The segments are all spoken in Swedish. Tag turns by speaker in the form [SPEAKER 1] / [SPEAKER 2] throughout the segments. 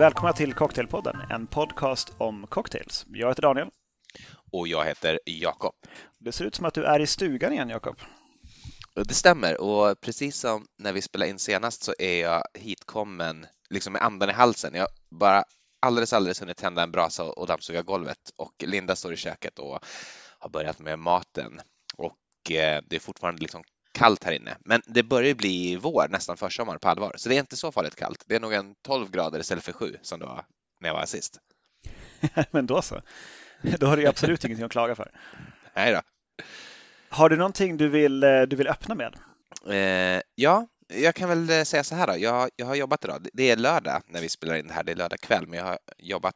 [SPEAKER 1] Välkomna till Cocktailpodden, en podcast om cocktails. Jag heter Daniel.
[SPEAKER 2] Och jag heter Jakob.
[SPEAKER 1] Det ser ut som att du är i stugan igen, Jakob.
[SPEAKER 2] Det stämmer och precis som när vi spelade in senast så är jag hitkommen liksom med andan i halsen. Jag bara alldeles, alldeles hunnit tända en brasa och dammsuga golvet och Linda står i köket och har börjat med maten och eh, det är fortfarande liksom kallt här inne. Men det börjar bli vår, nästan försommar på allvar, så det är inte så farligt kallt. Det är nog en 12 grader istället för 7 som det var när jag var sist.
[SPEAKER 1] Men då så. Då har du absolut ingenting att klaga för.
[SPEAKER 2] Nej då.
[SPEAKER 1] Har du någonting du vill, eh, du vill öppna med?
[SPEAKER 2] Eh, ja, jag kan väl eh, säga så här då. Jag, jag har jobbat idag. Det är lördag när vi spelar in det här. Det är lördag kväll, men jag har jobbat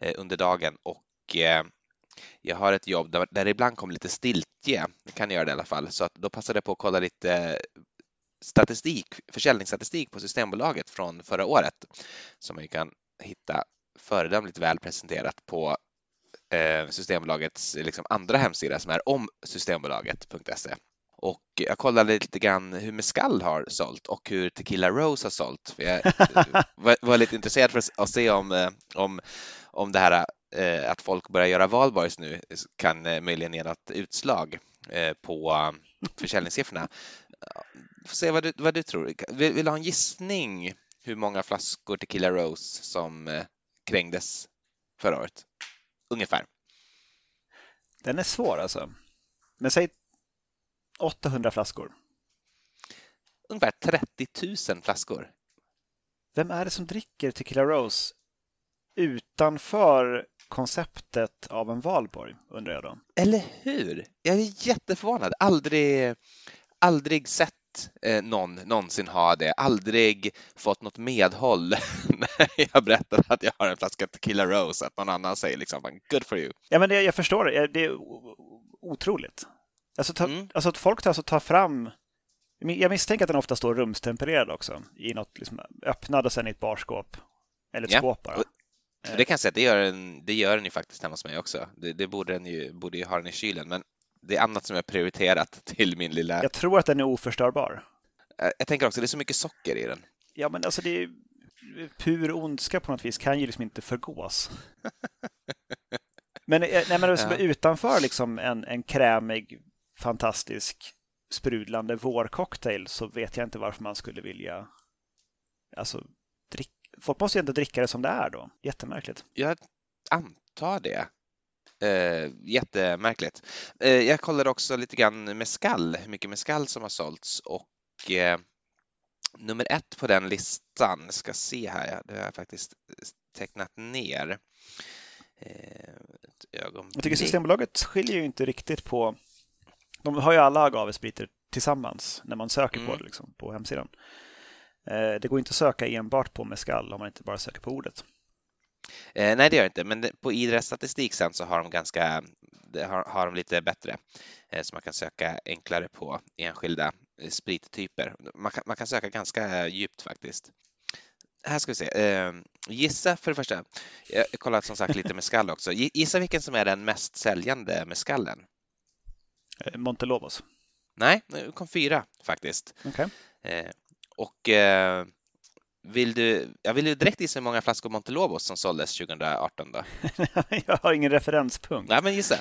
[SPEAKER 2] eh, under dagen och eh, jag har ett jobb där, där det ibland kommer lite stiltje. Det kan göra det i alla fall, så att då passade jag på att kolla lite statistik, försäljningsstatistik på Systembolaget från förra året som man kan hitta föredömligt väl presenterat på eh, Systembolagets liksom andra hemsida som är om systembolaget.se. Och jag kollade lite grann hur Mescal har sålt och hur Tequila Rose har sålt. För jag var, var lite intresserad för att se om, eh, om, om det här eh, att folk börjar göra valborgs nu kan möjligen ge något utslag på försäljningssiffrorna. Får se vad du, vad du tror. Vill, vill du ha en gissning hur många flaskor Tequila Rose som krängdes förra året? Ungefär.
[SPEAKER 1] Den är svår alltså. Men säg 800 flaskor.
[SPEAKER 2] Ungefär 30 000 flaskor.
[SPEAKER 1] Vem är det som dricker Tequila Rose utanför konceptet av en valborg, undrar jag då.
[SPEAKER 2] Eller hur? Jag är jätteförvånad. Aldrig, aldrig sett eh, någon någonsin ha det. Aldrig fått något medhåll när jag berättar att jag har en flaska Tequila Rose, att någon annan säger liksom good for you.
[SPEAKER 1] Ja, men det, jag förstår det. Det är otroligt. Alltså, ta, mm. alltså att folk tar, alltså, tar fram jag misstänker att den ofta står rumstempererad också, i något liksom, öppnad och sen i ett barskåp. Eller ett ja. skåp bara.
[SPEAKER 2] Det kan jag säga, det gör den, det gör den ju faktiskt hemma hos mig också. Det, det borde den ju, borde ju ha den i kylen, men det är annat som jag prioriterat till min lilla...
[SPEAKER 1] Jag tror att den är oförstörbar.
[SPEAKER 2] Jag tänker också, det är så mycket socker i den.
[SPEAKER 1] Ja, men alltså det är pur ondska på något vis kan ju liksom inte förgås. men, eh, nej, men ja. utanför liksom en, en krämig, fantastisk, sprudlande vårcocktail så vet jag inte varför man skulle vilja alltså, drick... Folk måste ju inte dricka det som det är då. Jättemärkligt.
[SPEAKER 2] Jag antar det. Eh, jättemärkligt. Eh, jag kollade också lite grann mescal, hur mycket mescal som har sålts och eh, nummer ett på den listan, ska se här, det har jag faktiskt tecknat ner.
[SPEAKER 1] Eh, jag tycker Systembolaget skiljer ju inte riktigt på, de har ju alla agavespriter tillsammans när man söker mm. på det liksom, på hemsidan. Eh, det går inte att söka enbart på mescal om man inte bara söker på ordet.
[SPEAKER 2] Eh, nej, det gör det inte, men på IDRs statistik sen så har de ganska har, har de lite bättre eh, så man kan söka enklare på enskilda eh, sprittyper. Man kan, man kan söka ganska djupt faktiskt. Här ska vi se. Eh, gissa för det första. Jag kollar som sagt lite med skall också. Gissa vilken som är den mest säljande med skallen?
[SPEAKER 1] Eh, Montelobos.
[SPEAKER 2] Nej, kom fyra faktiskt.
[SPEAKER 1] Okay.
[SPEAKER 2] Och eh, vill du, jag vill ju direkt gissa hur många flaskor Montelobos som såldes 2018 då?
[SPEAKER 1] jag har ingen referenspunkt.
[SPEAKER 2] Nej, men gissa.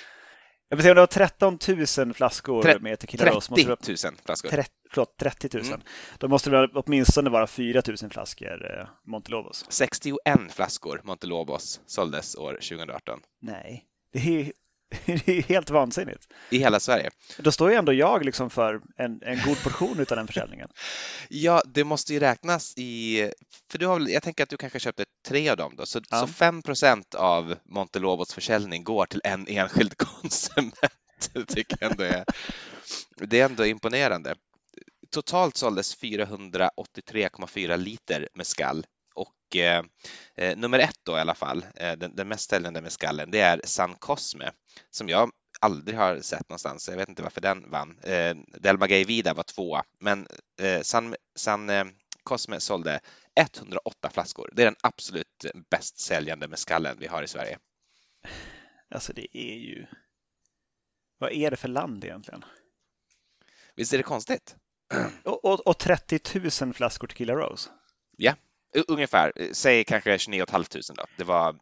[SPEAKER 1] Jag vill säga om det var 13 000 flaskor Tre med Tequila
[SPEAKER 2] 30 Rose. 30 000 flaskor.
[SPEAKER 1] 30, förlåt, 30 000. Mm. Då måste det åtminstone vara 4 000 flaskor eh, Montelobos.
[SPEAKER 2] 61 flaskor Montelobos såldes år 2018.
[SPEAKER 1] Nej, det är det är helt vansinnigt.
[SPEAKER 2] I hela Sverige.
[SPEAKER 1] Då står ju ändå jag liksom för en, en god portion av den försäljningen.
[SPEAKER 2] ja, det måste ju räknas i, för du har väl, jag tänker att du kanske köpte tre av dem då, så, ja. så 5 av Montelobos försäljning går till en enskild konsument. det tycker jag ändå är, det är ändå imponerande. Totalt såldes 483,4 liter med skall och eh, eh, nummer ett då i alla fall, eh, den, den mest säljande med skallen, det är San Cosme som jag aldrig har sett någonstans. Jag vet inte varför den vann. Eh, Delma Gay Vida var tvåa, men eh, San, San eh, Cosme sålde 108 flaskor. Det är den absolut bäst säljande med skallen vi har i Sverige.
[SPEAKER 1] Alltså det är ju... Vad är det för land egentligen?
[SPEAKER 2] Visst är det konstigt?
[SPEAKER 1] Och, och, och 30 000 flaskor Tequila Rose?
[SPEAKER 2] Ja, ungefär, säg kanske 29 500 då. Det var,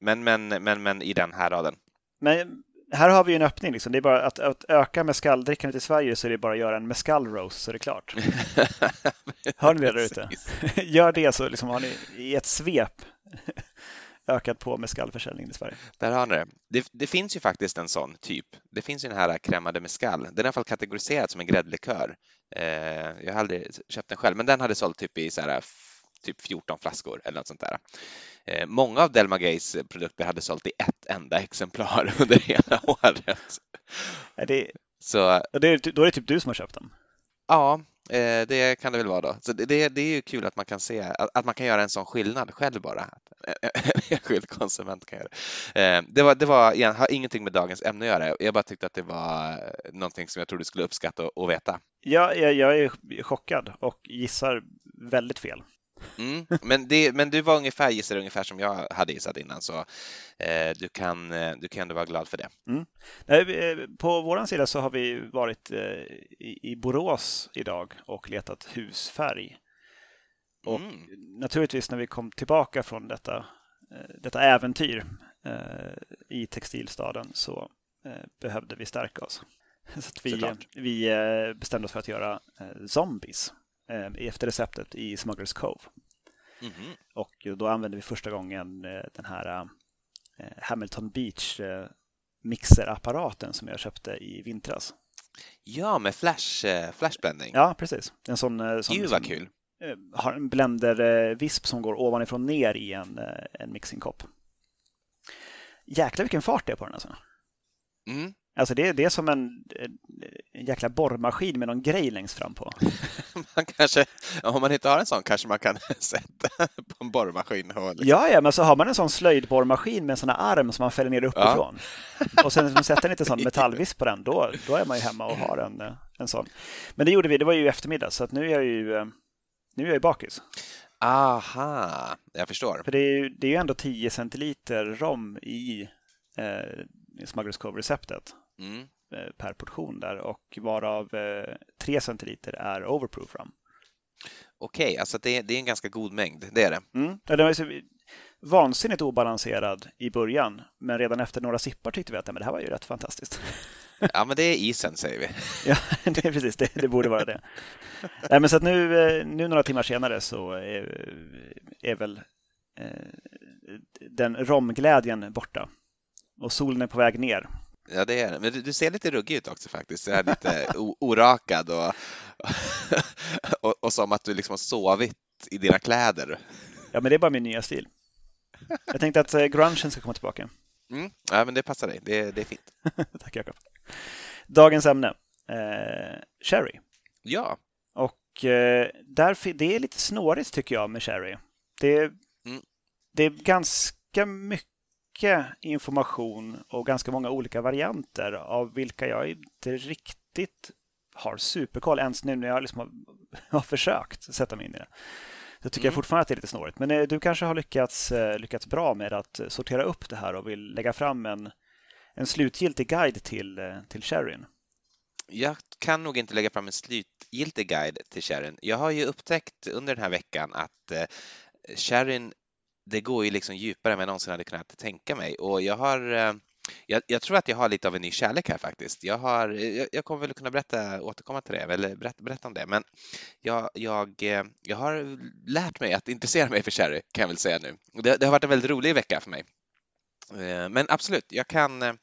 [SPEAKER 2] men, men, men, men i den här raden.
[SPEAKER 1] Men här har vi en öppning. Liksom. Det är bara att, att öka mescaldrickandet i Sverige så är det bara att göra en mescal roast så är det klart. Hör ni det där ute? Gör det så liksom har ni i ett svep ökat på mescalförsäljningen i Sverige.
[SPEAKER 2] Där har ni det. det. det. finns ju faktiskt en sån typ. Det finns ju den här cremade mescal. Den är i alla fall kategoriserad som en gräddlikör. Eh, jag har aldrig köpt den själv, men den hade sålt typ i så här, typ 14 flaskor eller något sånt där. Eh, många av Delma Gays produkter hade sålt i ett enda exemplar under hela året.
[SPEAKER 1] Det, så, det är, då är det typ du som har köpt dem?
[SPEAKER 2] Ja, eh, det kan det väl vara då. Så det, det är ju kul att man kan se att man kan göra en sån skillnad själv bara. En enskild konsument kan göra det. Eh, det, var, det var, har ingenting med dagens ämne att göra. Jag bara tyckte att det var någonting som jag trodde du skulle uppskatta och, och veta.
[SPEAKER 1] Ja, jag, jag är chockad och gissar väldigt fel.
[SPEAKER 2] Mm, men, det, men du var ungefär, gissar ungefär som jag hade gissat innan så eh, du, kan, eh, du kan ändå vara glad för det.
[SPEAKER 1] Mm. Eh, på vår sida så har vi varit eh, i, i Borås idag och letat husfärg. Och mm. naturligtvis när vi kom tillbaka från detta, detta äventyr i textilstaden så behövde vi stärka oss. Så vi, vi bestämde oss för att göra zombies Eh, efter receptet i Smugglers Cove. Mm -hmm. Och då använde vi första gången eh, den här eh, Hamilton Beach mixerapparaten som jag köpte i vintras.
[SPEAKER 2] Ja, med flash, flashblending.
[SPEAKER 1] Ja, precis. En sån,
[SPEAKER 2] sån Gud vad kul!
[SPEAKER 1] Har en blender-visp som går ovanifrån ner i en, en mixingkopp. Jäklar vilken fart det är på den alltså. Mm. Alltså det, det är som en, en jäkla borrmaskin med någon grej längst fram på.
[SPEAKER 2] man kanske, om man inte har en sån kanske man kan sätta på en borrmaskin. Liksom.
[SPEAKER 1] Ja, ja, men så har man en sån slöjdborrmaskin med en sån här arm som man fäller ner uppifrån. Ja. Och sen sätter en liten sån metallvisp på den, då, då är man ju hemma och har en, en sån. Men det gjorde vi, det var ju i eftermiddag, så att nu är jag ju, nu är jag ju bakis.
[SPEAKER 2] Aha, jag förstår.
[SPEAKER 1] För det är ju, det är ju ändå 10 centiliter rom i eh, Smugglers Cove-receptet mm. Eh, per portion där och varav 3 eh, centiliter är overproof rum.
[SPEAKER 2] Okej, okay, alltså det, det, är en ganska god mängd, det är det.
[SPEAKER 1] Mm. Den var vansinnigt obalanserad i början, men redan efter några sippar tyckte vi att men det här var ju rätt fantastiskt.
[SPEAKER 2] Ja, men det är isen säger vi.
[SPEAKER 1] ja, det är precis det. Det borde vara det. Nej, men så att nu, eh, nu några timmar senare så är, är väl den romglädjen borta och solen är på väg ner.
[SPEAKER 2] Ja, det är det. Men du, du ser lite ruggig ut också faktiskt. Du är lite orakad och, och, och, som att du liksom har sovit i dina kläder.
[SPEAKER 1] Ja, men det är bara min nya stil. Jag tänkte att eh, grungen ska komma tillbaka.
[SPEAKER 2] Mm. Ja, men det passar dig. Det, det är fint.
[SPEAKER 1] Tack Jakob. Dagens ämne. Eh, Cherry.
[SPEAKER 2] Ja.
[SPEAKER 1] Och eh, därför, det är lite snårigt tycker jag med Cherry. Det, mm. det är ganska mycket mycket information och ganska många olika varianter av vilka jag inte riktigt har superkoll ens nu när jag liksom har, har försökt sätta mig in i det. Så tycker mm. jag fortfarande att det är lite snårigt. Men eh, du kanske har lyckats, eh, lyckats bra med att sortera upp det här och vill lägga fram en, en slutgiltig guide till, eh, till sherryn.
[SPEAKER 2] Jag kan nog inte lägga fram en slutgiltig guide till sherryn. Jag har ju upptäckt under den här veckan att sherryn det går ju liksom djupare än vad jag någonsin hade kunnat tänka mig och jag har eh, jag, jag, tror att jag har lite av en ny kärlek här faktiskt. Jag, har, jag, jag kommer väl kunna berätta, återkomma till det, eller berätta, berätta om det, men jag, jag, eh, jag har lärt mig att intressera mig för sherry, kan jag väl säga nu. Det, det har varit en väldigt rolig vecka för mig. Eh, men absolut, jag kan,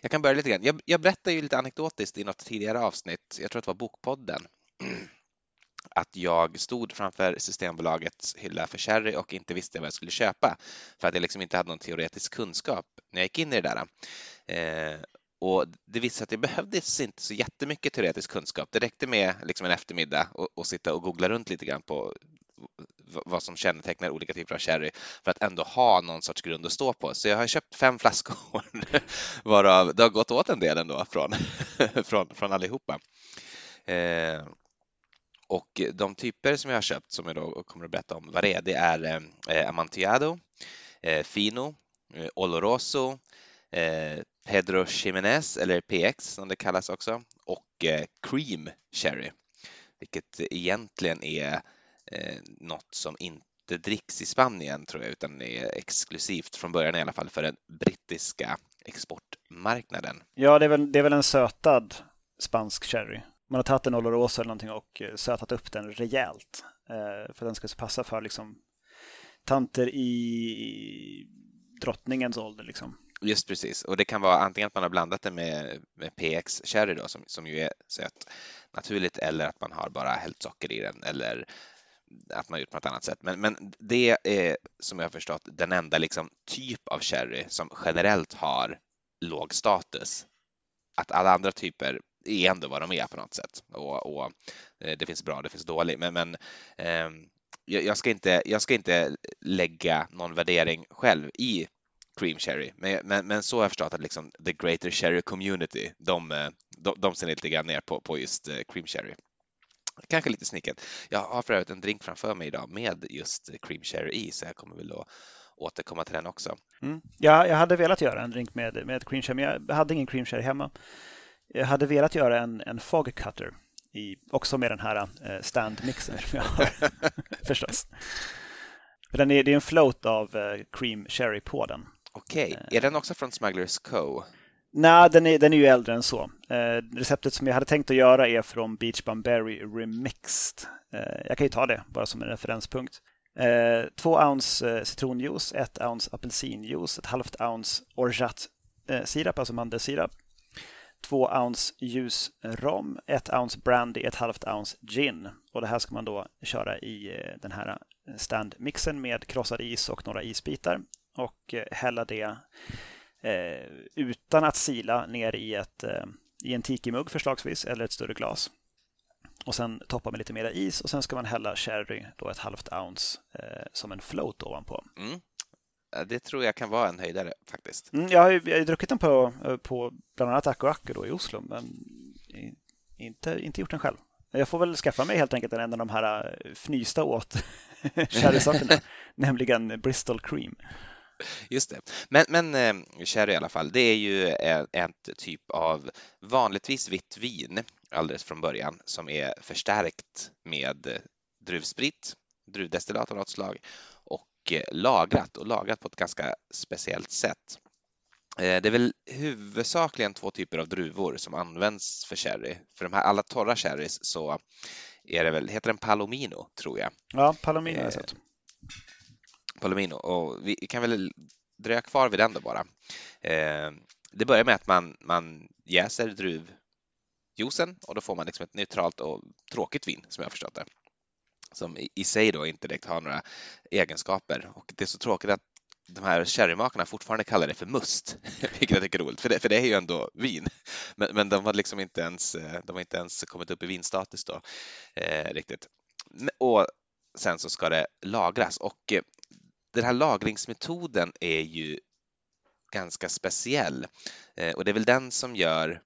[SPEAKER 2] jag kan börja lite grann. Jag, jag berättade ju lite anekdotiskt i något tidigare avsnitt, jag tror att det var Bokpodden, att jag stod framför Systembolagets hylla för sherry och inte visste vad jag skulle köpa för att jag liksom inte hade någon teoretisk kunskap när jag gick in i det där. Eh, och det visade sig att det behövdes inte så jättemycket teoretisk kunskap. Det räckte med liksom en eftermiddag och, och sitta och googla runt lite grann på vad som kännetecknar olika typer av sherry för att ändå ha någon sorts grund att stå på. Så jag har köpt fem flaskor varav det har gått åt en del ändå från, från, från allihopa. Eh, och de typer som jag har köpt som jag då kommer att berätta om vad det är, det är eh, Amontillado, eh, Fino, eh, Oloroso, eh, Pedro Jimenez eller PX som det kallas också och eh, Cream Cherry, vilket egentligen är eh, något som inte inte dricks i Spanien tror jag, utan är exklusivt från början i alla fall för den brittiska exportmarknaden.
[SPEAKER 1] Ja, det är väl, det är väl en sötad spansk sherry. Man har tagit en olorosa eller någonting och eh, sötat upp den rejält eh, för att den ska passa för liksom tanter i drottningens ålder. Liksom.
[SPEAKER 2] Just precis, och det kan vara antingen att man har blandat det med, med PX Cherry då, som, som ju är söt naturligt eller att man har bara hällt socker i den eller att man gjort på något annat sätt. Men, men det är som jag har förstått den enda liksom, typ av sherry som generellt har låg status. Att alla andra typer är ändå vad de är på något sätt och, och eh, det finns bra, det finns dåligt. Men, men eh, jag, ska inte, jag ska inte lägga någon värdering själv i cream cherry, men, men, men så har jag förstått att liksom the greater cherry community, de, eh, de, de ser lite grann ner på, på just eh, cream cherry. Kanske lite snicket. Jag har för övrigt en drink framför mig idag med just cream cherry i, så jag kommer väl att återkomma till den också.
[SPEAKER 1] Mm. Ja, jag hade velat göra en drink med, med cream cherry, men jag hade ingen cream cherry hemma. Jag hade velat göra en, en fog cutter, i, också med den här eh, stand-mixen som jag har förstås. Den är, det är en float av eh, cream cherry på den.
[SPEAKER 2] Okej, okay. är den också från Smugglers Co?
[SPEAKER 1] Nej, den är, den är ju äldre än så. Eh, receptet som jag hade tänkt att göra är från Beach Bum Berry Remixed. Eh, jag kan ju ta det bara som en referenspunkt. Eh, två ounce citronjuice, ett ounce apelsinjuice, ett halvt ounce orgeat-sirap, alltså mandelsirap. 2 ounce ljus rom, 1 ounce brandy, ett halvt ounce gin. Och det här ska man då köra i eh, den här eh, standmixen med krossad is och några isbitar och eh, hälla det Eh, utan att sila ner i, ett, eh, i en tiki-mugg förslagsvis eller ett större glas. Och sen toppa med lite mer is och sen ska man hälla sherry, då ett halvt ounce, eh, som en float ovanpå. Mm.
[SPEAKER 2] Det tror jag kan vara en höjdare faktiskt.
[SPEAKER 1] Mm, jag, har ju, jag har druckit den på, på bland annat Akku Akku då i Oslo, men inte, inte gjort den själv. Jag får väl skaffa mig helt enkelt en av de här fnysta åt sherrysorterna, nämligen Bristol Cream.
[SPEAKER 2] Just det. Men, men eh, sherry i alla fall, det är ju en, typ av vanligtvis vitt vin alldeles från början som är förstärkt med druvsprit, druvdestillat av något slag eh, lagrat och lagrat på ett ganska speciellt sätt. Eh, det är väl huvudsakligen två typer av druvor som används för sherry. För de här alla torra sherrys så är det väl, heter den Palomino tror jag.
[SPEAKER 1] Ja, Palomino har jag sett.
[SPEAKER 2] Palomino och vi kan väl dröja kvar vid den då bara. Eh, det börjar med att man, man jäser druvjuicen och då får man liksom ett neutralt och tråkigt vin som jag har förstått det. Som i, i sig då inte direkt har några egenskaper och det är så tråkigt att de här sherrymakarna fortfarande kallar det för must, vilket jag tycker är roligt, för det, för det är ju ändå vin. Men, men de har liksom inte ens, eh, de har inte ens kommit upp i vinstatus då eh, riktigt. Och sen så ska det lagras och eh, den här lagringsmetoden är ju ganska speciell eh, och det är väl den som gör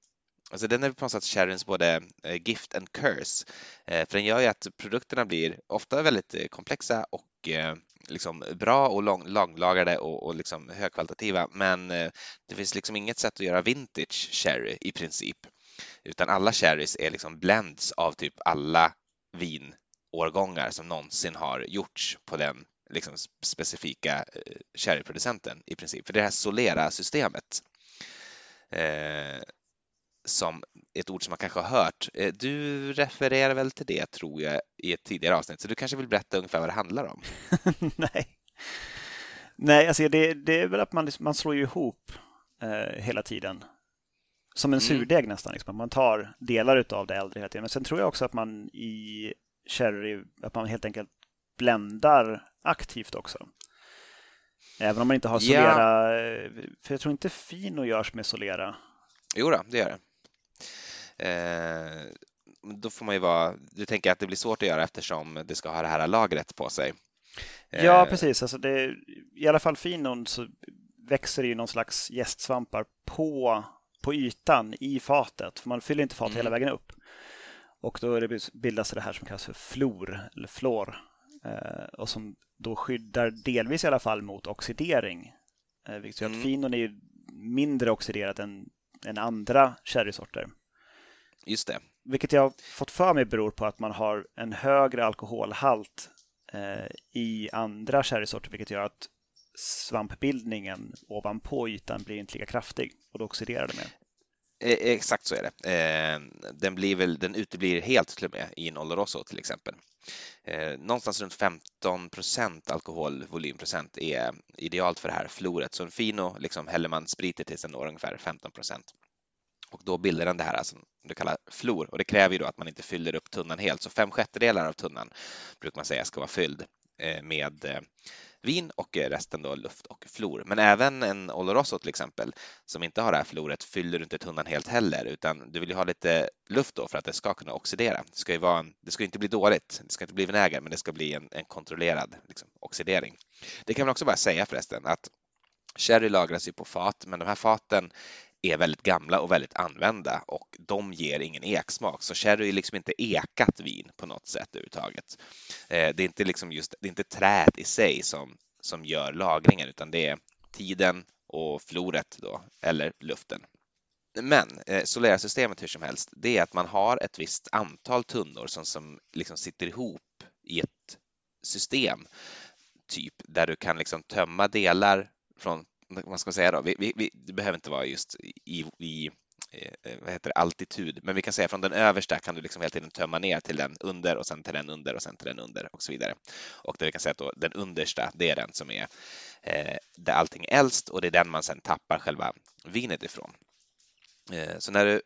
[SPEAKER 2] Alltså den är på något sätt sherryns både eh, gift and curse. Eh, för den gör ju att produkterna blir ofta väldigt eh, komplexa och liksom bra och lång, långlagrade och, och liksom högkvalitativa. Men det finns liksom inget sätt att göra vintage sherry i princip. Utan alla sherrys är liksom blends av typ alla vinårgångar som någonsin har gjorts på den liksom specifika sherryproducenten i princip. För det här Solera-systemet eh, som ett ord som man kanske har hört. Eh, du refererar väl till det tror jag i ett tidigare avsnitt, så du kanske vill berätta ungefär vad det handlar om?
[SPEAKER 1] Nej, Nej alltså det, det, är väl att man, man slår ihop eh, hela tiden. Som en mm. surdeg nästan. Liksom. Man tar delar av det äldre hela tiden. Men sen tror jag också att man i sherry, att man helt enkelt bländar aktivt också. Även om man inte har Solera, ja. för jag tror inte Fino görs med Solera.
[SPEAKER 2] Jo då, det gör det. Eh, då får man ju vara, du tänker att det blir svårt att göra eftersom det ska ha det här lagret på sig.
[SPEAKER 1] Eh, ja, precis. Alltså det, I alla fall Finon så växer det ju någon slags gästsvampar på, på ytan i fatet. För man fyller inte fatet mm. hela vägen upp. Och då det bildas det här som kallas för flor eller flor. Eh, och som då skyddar delvis i alla fall mot oxidering. Eh, vilket gör mm. att finon är mindre oxiderat än, än andra sherrysorter.
[SPEAKER 2] Just det.
[SPEAKER 1] Vilket jag har fått för mig beror på att man har en högre alkoholhalt eh, i andra sherrysorter vilket gör att svampbildningen ovanpå ytan blir inte lika kraftig och då oxiderar det mer.
[SPEAKER 2] E, exakt så är det. Eh, den, blir väl, den uteblir helt till och med i en Oloroso till exempel. Eh, någonstans runt 15 procent alkoholvolymprocent är idealt för det här floret. Så en Fino liksom häller man spriter tills den når ungefär 15 procent. Och då bildar den det här som du kallar flor och det kräver ju då att man inte fyller upp tunnan helt. Så fem sjättedelar av tunnan brukar man säga ska vara fylld Eh, med eh, vin och eh, resten då luft och flor. Men även en Oloroso till exempel som inte har det här floret fyller du inte tunnan helt heller utan du vill ju ha lite luft då för att det ska kunna oxidera. Det ska ju vara en, det ska inte bli dåligt, det ska inte bli vinäger men det ska bli en, en kontrollerad liksom, oxidering. Det kan man också bara säga förresten att Sherry lagras ju på fat, men de här faten är väldigt gamla och väldigt använda och de ger ingen eksmak. Så sherry är liksom inte ekat vin på något sätt överhuvudtaget. Eh, det är inte liksom just, det är inte träet i sig som, som gör lagringen utan det är tiden och floret då, eller luften. Men eh, Solera-systemet hur som helst, det är att man har ett visst antal tunnor som, som liksom sitter ihop i ett system, typ där du kan liksom tömma delar från vad ska man säga då? Vi, vi, vi, det behöver inte vara just i, i eh, vad heter det, altitud, men vi kan säga från den översta kan du liksom hela tiden tömma ner till den under och sen till den under och sen till den under och så vidare. Och där vi kan säga att då, den understa, det är den som är eh, där allting är äldst och det är den man sen tappar själva vinet ifrån. Eh, så när du,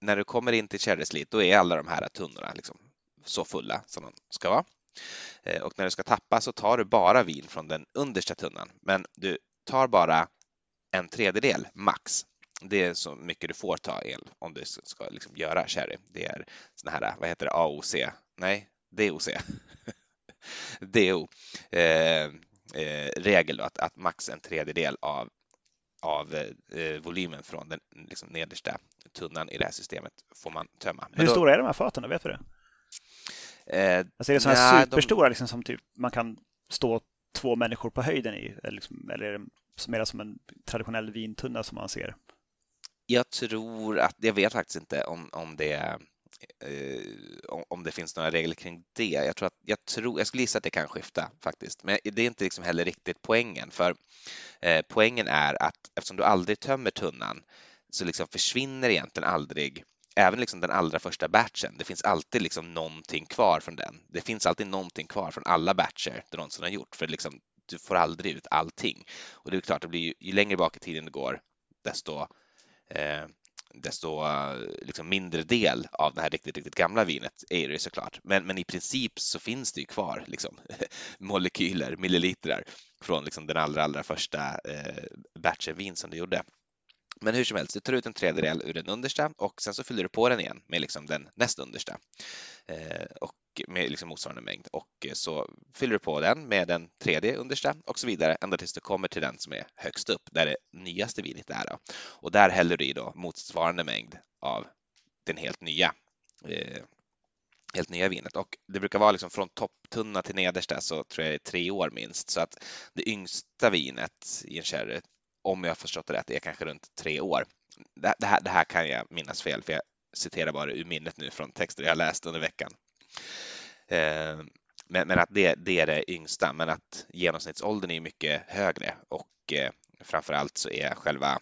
[SPEAKER 2] när du kommer in till Cherry då är alla de här tunnorna liksom så fulla som de ska vara. Eh, och när du ska tappa så tar du bara vin från den understa tunnan, men du tar bara en tredjedel max. Det är så mycket du får ta el om du ska liksom göra sherry. Det är såna här, vad heter det, AOC? Nej, DOC. DO. Eh, eh, regel då, att, att max en tredjedel av, av eh, volymen från den liksom, nedersta tunnan i det här systemet får man tömma.
[SPEAKER 1] Men Hur stora är de här faten? Vet du det? Eh, alltså är det sådana här superstora de... liksom, som typ man kan stå två människor på höjden i? Eller, liksom, eller är det mer som en traditionell vintunna som man ser?
[SPEAKER 2] Jag tror att, jag vet faktiskt inte om, om det eh, om det finns några regler kring det. Jag, tror att, jag, tror, jag skulle gissa att det kan skifta faktiskt, men det är inte liksom heller riktigt poängen. För eh, poängen är att eftersom du aldrig tömmer tunnan så liksom försvinner egentligen aldrig även liksom den allra första batchen, det finns alltid liksom någonting kvar från den. Det finns alltid någonting kvar från alla batcher du någonsin har gjort, för liksom, du får aldrig ut allting. Och det är klart, det blir ju, ju längre bak i tiden det går, desto, eh, desto eh, liksom mindre del av det här riktigt, riktigt gamla vinet är det såklart. Men, men i princip så finns det ju kvar liksom, molekyler, millilitrar från liksom den allra, allra första eh, batchen vin som du gjorde. Men hur som helst, du tar ut en tredjedel ur den understa och sen så fyller du på den igen med liksom den näst understa eh, och med liksom motsvarande mängd och så fyller du på den med den tredje understa och så vidare ända tills du kommer till den som är högst upp där det nyaste vinet är. Då. Och där häller du i då motsvarande mängd av den helt nya eh, helt nya vinet och det brukar vara liksom från topptunna till nedersta så tror jag det är tre år minst så att det yngsta vinet i en sherry om jag förstått det rätt, är kanske runt tre år. Det, det, här, det här kan jag minnas fel, för jag citerar bara ur minnet nu från texter jag läst under veckan. Eh, men, men, att det, det, är det yngsta, men att genomsnittsåldern är mycket högre och eh, framför allt så är själva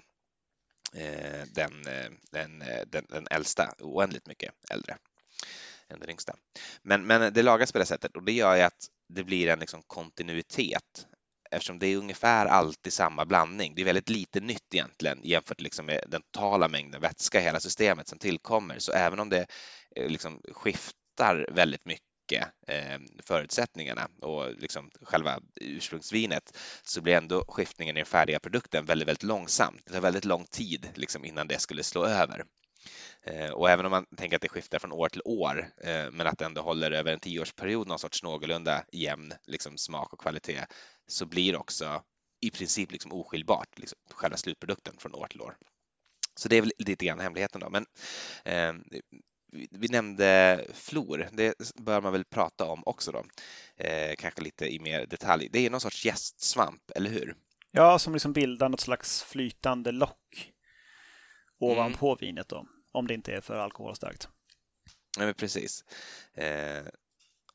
[SPEAKER 2] eh, den, eh, den, eh, den, den äldsta oändligt mycket äldre än den yngsta. Men, men det lagas på det sättet och det gör ju att det blir en liksom kontinuitet eftersom det är ungefär alltid samma blandning. Det är väldigt lite nytt egentligen jämfört liksom med den totala mängden vätska i hela systemet som tillkommer. Så även om det eh, liksom skiftar väldigt mycket eh, förutsättningarna och liksom själva ursprungsvinet så blir ändå skiftningen i den färdiga produkten väldigt, väldigt långsamt. Det tar väldigt lång tid liksom innan det skulle slå över. Eh, och även om man tänker att det skiftar från år till år, men att det ändå håller över en tioårsperiod någon sorts någorlunda jämn liksom, smak och kvalitet, så blir också i princip liksom oskiljbart liksom, själva slutprodukten från år till år. Så det är väl lite grann hemligheten då. Men eh, vi nämnde flor, det bör man väl prata om också då, eh, kanske lite i mer detalj. Det är någon sorts gästsvamp, eller hur?
[SPEAKER 1] Ja, som liksom bildar något slags flytande lock ovanpå mm. vinet då, om det inte är för alkoholstarkt.
[SPEAKER 2] Nej, men precis. Eh,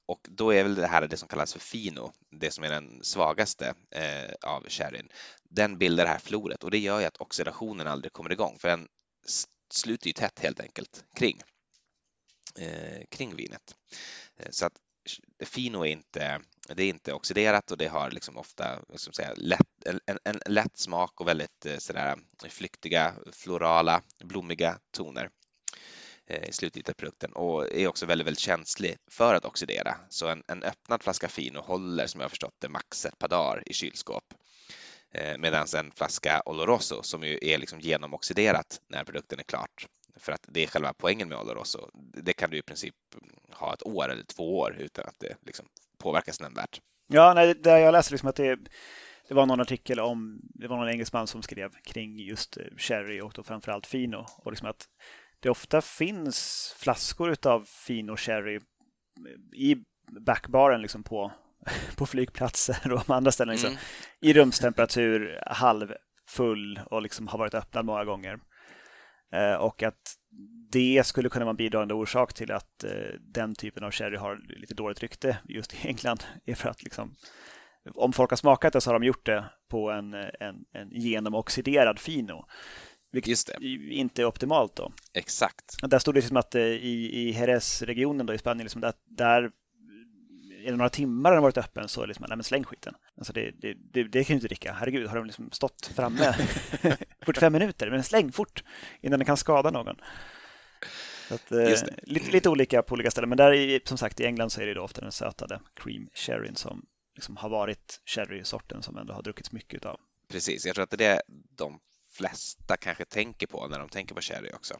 [SPEAKER 2] och då är väl det här det som kallas för fino, det som är den svagaste eh, av sherryn. Den bildar det här floret och det gör ju att oxidationen aldrig kommer igång för den sluter ju tätt helt enkelt kring, eh, kring vinet. Eh, så att fino är inte, det är inte oxiderat och det har liksom ofta ska säga, lätt, en, en, lätt smak och väldigt eh, sådär flyktiga, florala, blommiga toner. Eh, i slutet av produkten och är också väldigt, väldigt känslig för att oxidera. Så en, en öppnad flaska Fino håller som jag har förstått det max ett par dagar i kylskåp. Eh, Medan en flaska Oloroso som ju är liksom genomoxiderat när produkten är klart. För att det är själva poängen med Oloroso. Det kan du i princip ha ett år eller två år utan att det liksom påverkas nämnvärt.
[SPEAKER 1] Ja, nej, där jag läste liksom att det, det var någon artikel om, det var någon engelsman som skrev kring just sherry och då framförallt fino och liksom att det ofta finns flaskor av Fino Cherry i backbaren liksom på, på flygplatser och andra ställen. Liksom, mm. I rumstemperatur, halvfull och liksom har varit öppnad många gånger. Eh, och att det skulle kunna vara en bidragande orsak till att eh, den typen av sherry har lite dåligt rykte just i England. är för att liksom, om folk har smakat det så har de gjort det på en, en, en genomoxiderad fino. Vilket inte är optimalt då.
[SPEAKER 2] Exakt.
[SPEAKER 1] Där stod det som att eh, i, i Jerez-regionen då i Spanien, liksom där, där är det några timmar den har varit öppen så liksom, nej men släng skiten. Alltså det, det, det, det kan ju inte dricka. Herregud, har de liksom stått framme 45 minuter? Men släng fort innan den kan skada någon. Att, eh, lite, lite olika på olika ställen, men där i, som sagt i England så är det ofta den sötade cream sherryn som liksom har varit sherry-sorten som ändå har druckits mycket av.
[SPEAKER 2] Precis, jag tror att det är de flesta kanske tänker på när de tänker på sherry också.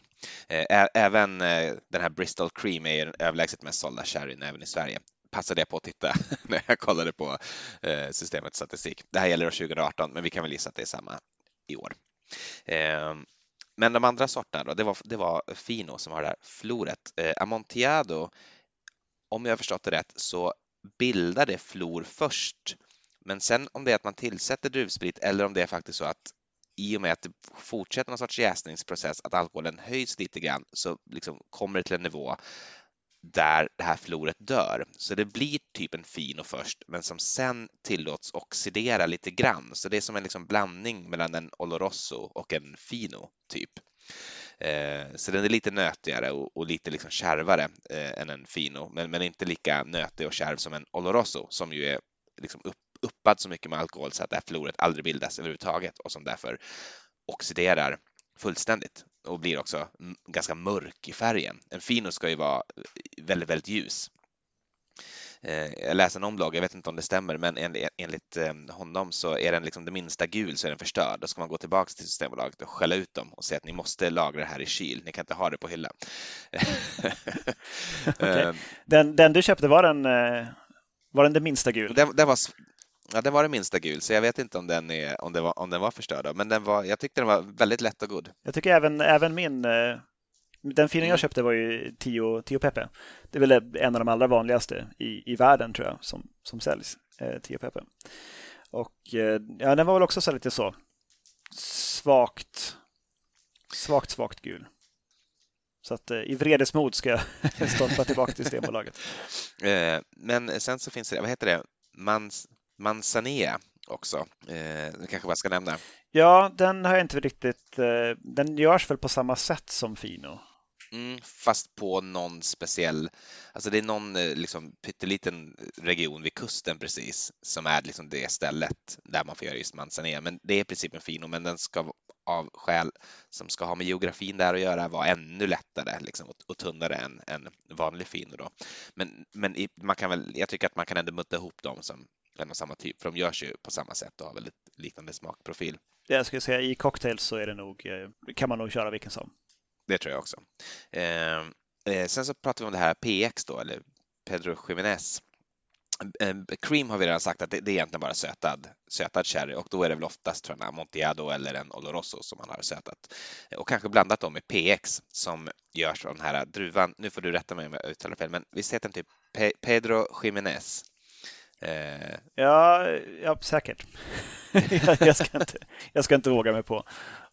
[SPEAKER 2] Eh, även eh, den här Bristol Cream är den överlägset mest sålda sherryn även i Sverige. Passade jag på att titta när jag kollade på eh, systemets statistik. Det här gäller år 2018, men vi kan väl gissa att det är samma i år. Men de andra sorterna då, det var, det var Fino som har det här floret. Eh, Amontillado, om jag har förstått det rätt, så bildar det flor först men sen om det är att man tillsätter druvsprit eller om det är faktiskt så att i och med att det fortsätter någon sorts jäsningsprocess, att alkoholen höjs lite grann, så liksom kommer det till en nivå där det här floret dör. Så det blir typ en fino först, men som sen tillåts oxidera lite grann. Så det är som en liksom blandning mellan en Oloroso och en fino, typ. Eh, så den är lite nötigare och, och lite liksom kärvare eh, än en fino, men, men inte lika nötig och kärv som en Oloroso som ju är liksom upp uppad så mycket med alkohol så att det här floret aldrig bildas överhuvudtaget och som därför oxiderar fullständigt och blir också ganska mörk i färgen. En fino ska ju vara väldigt, väldigt ljus. Eh, jag läste en blogg, jag vet inte om det stämmer, men enligt eh, honom så är den liksom det minsta gul så är den förstörd. Då ska man gå tillbaka till Systembolaget och skälla ut dem och säga att ni måste lagra det här i kyl, ni kan inte ha det på hyllan.
[SPEAKER 1] okay. Eh, den, den, du köpte, var den, var den det minsta gul?
[SPEAKER 2] Den, den var, Ja, den var det minsta gul, så jag vet inte om den, är, om det var, om den var förstörd. Men den var, jag tyckte den var väldigt lätt och god.
[SPEAKER 1] Jag tycker även, även min, eh, den fina jag mm. köpte var ju Tio, Tio Pepe. Det är väl en av de allra vanligaste i, i världen tror jag som, som säljs, eh, Tio Pepe. Och eh, ja, den var väl också så lite så svagt, svagt, svagt gul. Så att i vredesmod ska jag stolpa tillbaka till Systembolaget.
[SPEAKER 2] Men sen så finns det, vad heter det, Mans, Manzanea också. Eh, kanske bara ska nämna.
[SPEAKER 1] Ja, den har jag inte riktigt. Eh, den görs väl på samma sätt som Fino?
[SPEAKER 2] Mm, fast på någon speciell, alltså det är någon eh, liksom, pytteliten region vid kusten precis som är liksom det stället där man får göra just Manzanea. Men det är i princip en Fino, men den ska av skäl som ska ha med geografin där att göra vara ännu lättare liksom, och, och tunnare än en vanlig Fino. Då. Men, men i, man kan väl, jag tycker att man kan ändå mutta ihop dem som en och samma typ, för de görs ju på samma sätt och har väldigt liknande smakprofil.
[SPEAKER 1] Jag skulle säga i cocktails så är det nog, eh, kan man nog köra vilken som.
[SPEAKER 2] Det tror jag också. Eh, eh sen så pratar vi om det här PX då, eller Pedro Jiménez. Eh, cream har vi redan sagt att det, det är egentligen bara sötad, sötad sherry och då är det väl oftast tror jag, Amontillado eller en Oloroso som man har sötat. Och kanske blandat dem med PX som görs av den här druvan. Nu får du rätta mig om jag uttalar fel, men visst heter den typ Pedro Jiménez?
[SPEAKER 1] Eh... Ja, ja, säkert. jag, ska inte, jag ska inte våga mig på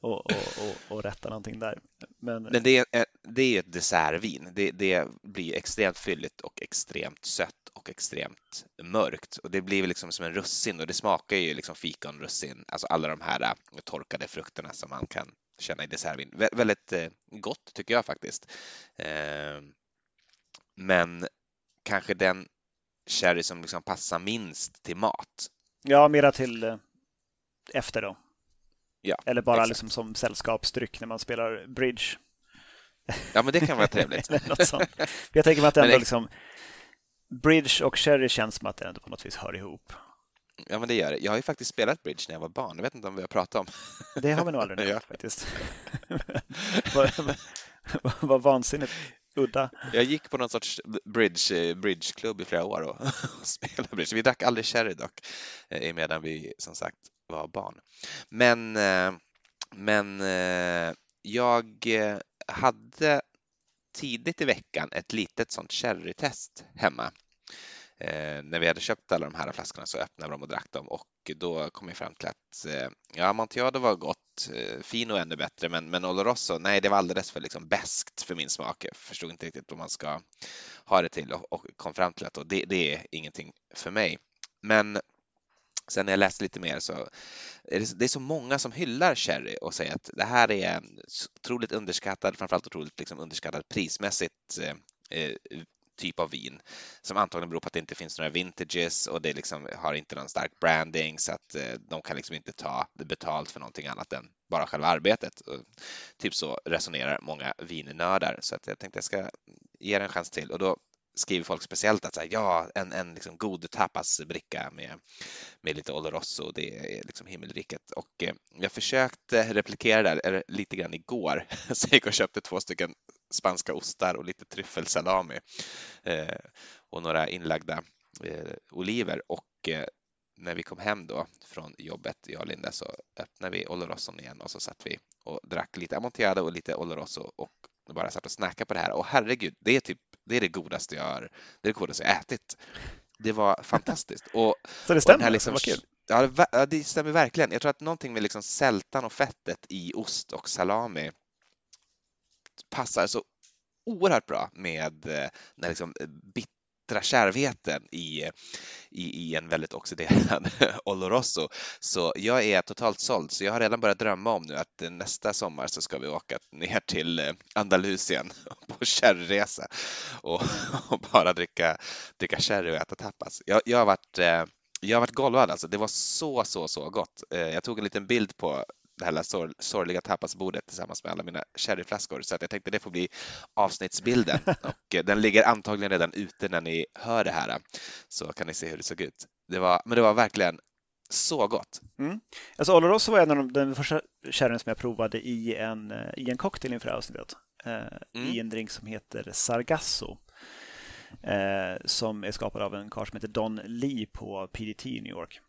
[SPEAKER 1] och, och, och, och rätta någonting där.
[SPEAKER 2] Men, Men det, är, det är ett dessertvin. Det, det blir extremt fylligt och extremt sött och extremt mörkt och det blir liksom som en russin och det smakar ju liksom fikonrussin, alltså alla de här äh, torkade frukterna som man kan känna i dessertvin. Vä väldigt äh, gott tycker jag faktiskt. Eh, men kanske den sherry som liksom passar minst till mat.
[SPEAKER 1] Ja, mera till eh, efter då.
[SPEAKER 2] Ja,
[SPEAKER 1] Eller bara exakt. liksom som sällskapsdryck när man spelar bridge.
[SPEAKER 2] Ja, men det kan vara trevligt.
[SPEAKER 1] Jag tänker mig att ändå liksom Bridge och Sherry känns som att det ändå på något vis hör ihop.
[SPEAKER 2] Ja, men det gör det. Jag har ju faktiskt spelat bridge när jag var barn. Jag vet inte om vi har pratat om.
[SPEAKER 1] Det har vi nog aldrig nämnt faktiskt. Vad vansinnigt udda.
[SPEAKER 2] Jag gick på någon sorts bridge, eh, bridgeklubb i flera år och, spelade bridge. Vi drack aldrig sherry dock, eh, medan vi som sagt var barn. Men, eh, men jag hade tidigt i veckan ett litet sånt sherrytest hemma. Eh, när vi hade köpt alla de här flaskorna så öppnade vi dem och drack dem och då kom jag fram till att eh, ja, Amontillado var gott, eh, Fino ännu bättre, men, men Oloroso, nej, det var alldeles för liksom bäst för min smak. Jag förstod inte riktigt vad man ska ha det till och, och kom fram till att det, det är ingenting för mig. Men Sen när jag läste lite mer så är det, det är så många som hyllar sherry och säger att det här är otroligt underskattad, framförallt otroligt liksom underskattad prismässigt eh, eh typ av vin som antagligen beror på att det inte finns några vintages och det liksom har inte någon stark branding så att eh, de kan liksom inte ta betalt för någonting annat än bara själva arbetet. Och typ så resonerar många vinnördar så att jag tänkte jag ska ge det en chans till och då skriver folk speciellt att så här, ja, en, en liksom god tapasbricka med, med lite Oloroso, det är liksom himmelriket. Och eh, jag försökte replikera det där lite grann igår, så jag gick och köpte två stycken spanska ostar och lite tryffelsalami eh, och några inlagda eh, oliver. Och eh, när vi kom hem då från jobbet, jag och Linda, så öppnade vi Oloroson igen och så satt vi och drack lite Amontillado och lite Oloroso och bara satt och snackade på det här. Och herregud, det är typ det är det godaste jag har, det är det godaste jag ätit. Det var fantastiskt. Och,
[SPEAKER 1] så det stämmer? Liksom, vad kul.
[SPEAKER 2] Ja, det stämmer verkligen. Jag tror att någonting med liksom sältan och fettet i ost och salami passar så oerhört bra med eh, den när liksom eh, bittra kärvheten i, i, i en väldigt oxiderad Oloroso. Så jag är totalt såld, så jag har redan börjat drömma om nu att eh, nästa sommar så ska vi åka ner till Andalusien på sherryresa och, och, bara dricka, dricka sherry och äta tapas. Jag, jag har varit jag har varit golvad alltså. Det var så, så, så gott. Jag tog en liten bild på det här sor sorgliga tapasbordet tillsammans med alla mina sherryflaskor så att jag tänkte det får bli avsnittsbilden och eh, den ligger antagligen redan ute när ni hör det här så kan ni se hur det såg ut. Det var, men det var verkligen så gott.
[SPEAKER 1] Mm. Alltså Oloroso var en av de, den första sherryn som jag provade i en, eh, i en cocktail inför avsnittet. Eh, mm. I en drink som heter Sargasso. Eh, som är skapad av en karl som heter Don Lee på PDT i New York.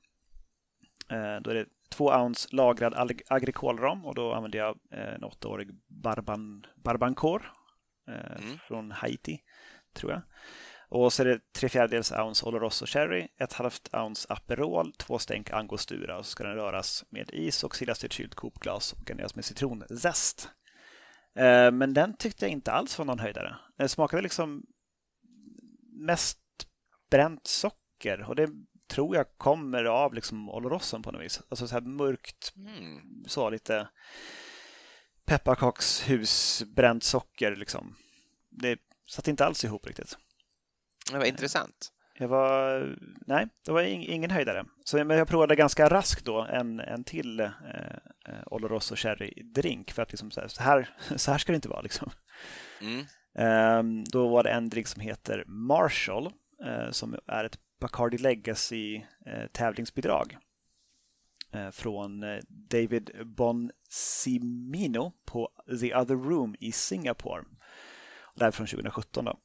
[SPEAKER 1] Eh, då är det två ounce lagrad agrikolrom och då använde jag eh, en åttaårig barban, barbancor eh, mm. från Haiti, tror jag. Och så är det tre fjärdedels ounce Oloroso Cherry, ett halvt ounce Aperol, två stänk Angostura och så ska den röras med is och silas till ett kylt kokglas och garneras med citronzest. Men den tyckte jag inte alls var någon höjdare. Den smakade liksom mest bränt socker och det tror jag kommer av liksom Oloroson på något vis. Alltså så här mörkt, mm. så lite pepparkakshus, bränt socker liksom. Det satt inte alls ihop riktigt.
[SPEAKER 2] Det var intressant.
[SPEAKER 1] Jag var, nej, det var ingen höjdare. Så men jag provade ganska raskt då en, en till eh, eh Oloroso Cherry drink för att liksom så här, så här ska det inte vara liksom. Mm. Um, då var det en drink som heter Marshall eh, som är ett Bacardi Legacy eh, tävlingsbidrag eh, från eh, David Bonsimino på The Other Room i Singapore. Det här är från 2017 då.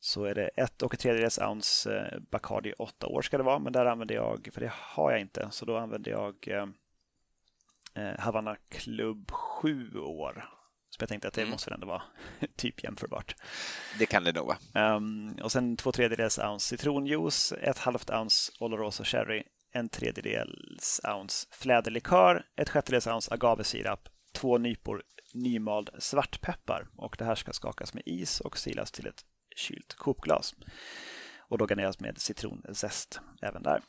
[SPEAKER 1] Så är det ett och ett tredjedels ounce Bacardi 8 år ska det vara, men där använder jag, för det har jag inte, så då använder jag Havanna Club 7 år jag tänkte att det mm. måste ändå vara typ jämförbart.
[SPEAKER 2] Det kan det nog vara.
[SPEAKER 1] Um, och sen två tredjedels ounce citronjuice, ett halvt ounce Oloroso Cherry, en tredjedels ounce fläderlikör, ett sjättedels ounce agavesirap, två nypor nymald svartpeppar och det här ska skakas med is och silas till ett kylt kokglas. Och då garneras med citronzest även där.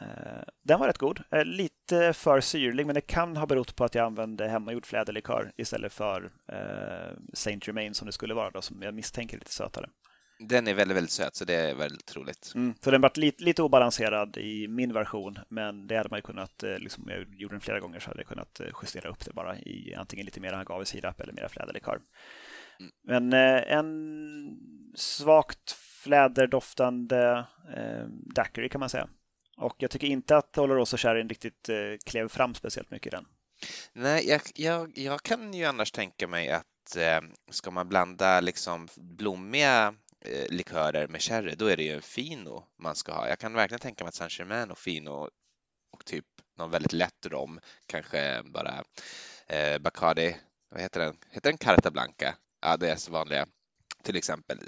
[SPEAKER 1] Eh, den var rätt god. Eh, lite för syrlig, men det kan ha berott på att jag använde hemmagjord fläderlikör istället för eh, Saint Germain som det skulle vara, då, som jag misstänker är lite sötare.
[SPEAKER 2] Den är väldigt, väldigt söt, så det är väldigt roligt.
[SPEAKER 1] Mm, så den var lite, lite obalanserad i min version, men det hade man ju kunnat, liksom, jag gjorde den flera gånger, så hade jag kunnat justera upp det bara i antingen lite mer agavesirap eller mer fläderlikör. Mm. Men en svagt fläderdoftande eh, daiquiri kan man säga. Och jag tycker inte att Oloroso Sherryn riktigt eh, klev fram speciellt mycket i den.
[SPEAKER 2] Nej, jag, jag, jag kan ju annars tänka mig att eh, ska man blanda liksom blommiga eh, likörer med sherry, då är det ju en fino man ska ha. Jag kan verkligen tänka mig att Saint Germain och fino och typ någon väldigt lätt rom, kanske bara eh, Bacardi, vad heter den? Heter den Carta Blanca? Ja, det är så vanliga. Till exempel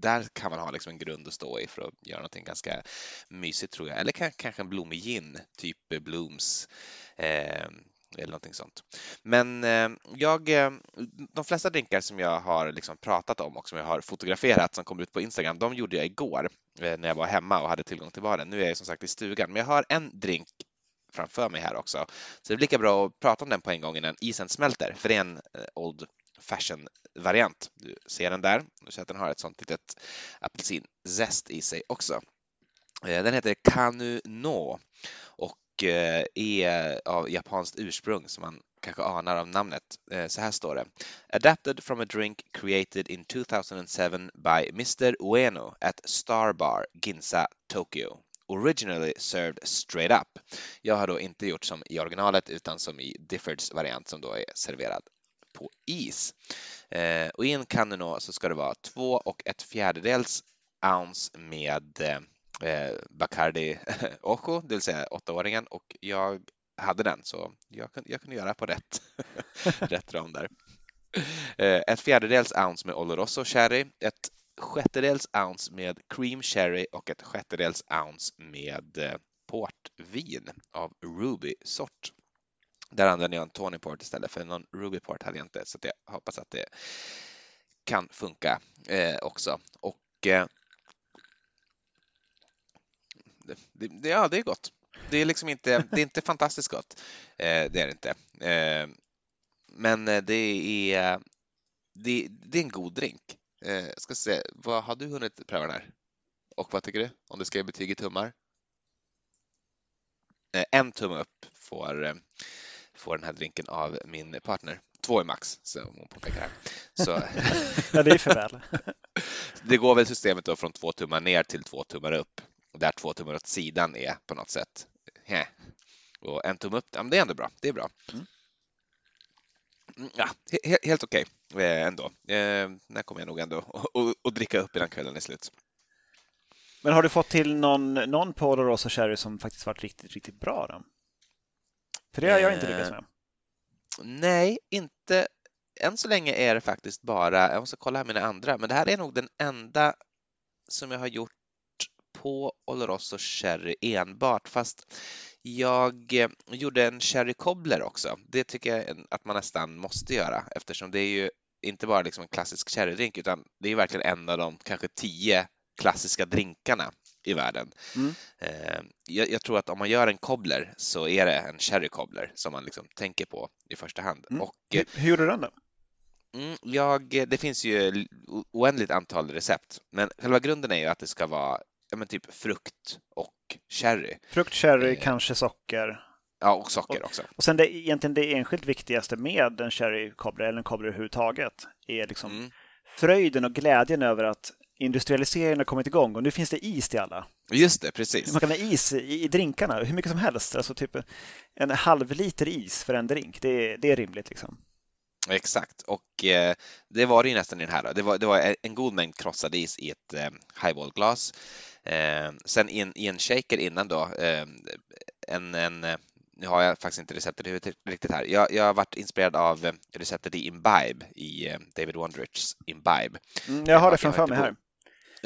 [SPEAKER 2] där kan man ha liksom en grund att stå i för att göra någonting ganska mysigt tror jag. Eller kanske en blommig gin, typ Blooms. Eh, eller någonting sånt. Men eh, jag, eh, de flesta drinkar som jag har liksom pratat om och som jag har fotograferat som kommer ut på Instagram, de gjorde jag igår eh, när jag var hemma och hade tillgång till baren. Nu är jag som sagt i stugan, men jag har en drink framför mig här också. Så det är lika bra att prata om den på en gång innan isen smälter, för det är en eh, Old fashion-variant. Du ser den där, du ser att den har ett sånt litet apelsinzest i sig också. Eh, den heter Kanu No och eh, är av japanskt ursprung som man kanske anar av namnet. Eh, så här står det. Adapted from a drink created in 2007 by Mr. Ueno at Star Bar, Ginza, Tokyo. Originally served straight up. Jag har då inte gjort som i originalet utan som i Diffords variant som då är serverad på is. Eh, och i en kanna så ska det vara två och ett fjärdedels ounce med eh, eh Bacardi Ojo, det vill säga åttaåringen och jag hade den så jag, kunde, jag kunde göra på rätt, rätt ram där. Eh, ett fjärdedels ounce med Oloroso sherry, ett sjättedels ounce med cream sherry och ett sjättedels ounce med eh, portvin av Ruby sort. Där använder jag en Tony Port istället för någon Ruby Port hade jag inte så jag hoppas att det kan funka eh, också. Och eh, det, det, ja, det är gott. Det är liksom inte, det är inte fantastiskt gott. Eh, det är det inte. Eh, men eh, det är, det, det, är en god drink. Eh, ska se, vad har du hunnit pröva den här? Och vad tycker du? Om du ska ge betyg i tummar? Eh, en tumme upp får får den här drinken av min partner. Två är max, så hon påpekar här. Så...
[SPEAKER 1] ja, det är för väl.
[SPEAKER 2] det går väl systemet då från två tummar ner till två tummar upp. Där två tummar åt sidan är på något sätt. Hä. Och en tumme upp, ja, men det är ändå bra. Det är bra. Mm. mm ja, he helt okej okay, eh, ändå. Eh, när kommer jag nog ändå att dricka upp innan kvällen är slut.
[SPEAKER 1] Men har du fått till någon, någon Polo Rosa Cherry som faktiskt varit riktigt, riktigt bra? Då? För det har jag inte lyckats med.
[SPEAKER 2] Eh, nej, inte än så länge är det faktiskt bara, jag måste kolla här mina andra, men det här är nog den enda som jag har gjort på Oloroso Sherry enbart, fast jag eh, gjorde en Sherry Cobbler också. Det tycker jag att man nästan måste göra eftersom det är ju inte bara liksom en klassisk sherrydrink utan det är verkligen en av de kanske tio klassiska drinkarna i världen. Mm. Eh, jag, jag, tror att om man gör en cobbler så är det en cherry cobbler som man liksom tänker på i första hand.
[SPEAKER 1] Mm. Och, hur, hur gjorde du den då?
[SPEAKER 2] Mm, jag, det finns ju oändligt antal recept, men själva grunden är ju att det ska vara ja, men typ frukt och sherry.
[SPEAKER 1] Frukt, sherry, eh, kanske socker.
[SPEAKER 2] Ja, och socker också.
[SPEAKER 1] Och sen det, egentligen det enskilt viktigaste med en sherry eller en cobbler överhuvudtaget är liksom mm. fröjden och glädjen över att industrialiseringen har kommit igång och nu finns det is till alla.
[SPEAKER 2] Just det, precis.
[SPEAKER 1] Man kan ha is i, i drinkarna, hur mycket som helst. Alltså typ en halv liter is för en drink, det, det är rimligt. liksom.
[SPEAKER 2] Exakt, och eh, det var det ju nästan i den här. Det var, det var en god mängd krossad is i ett eh, highballglas. Eh, sen i en, i en shaker innan då, eh, en, en eh, nu har jag faktiskt inte receptet riktigt här. Jag, jag har varit inspirerad av eh, receptet i Imbibe i David Wondrichs Imbibe.
[SPEAKER 1] Mm, jag har det framför mig här.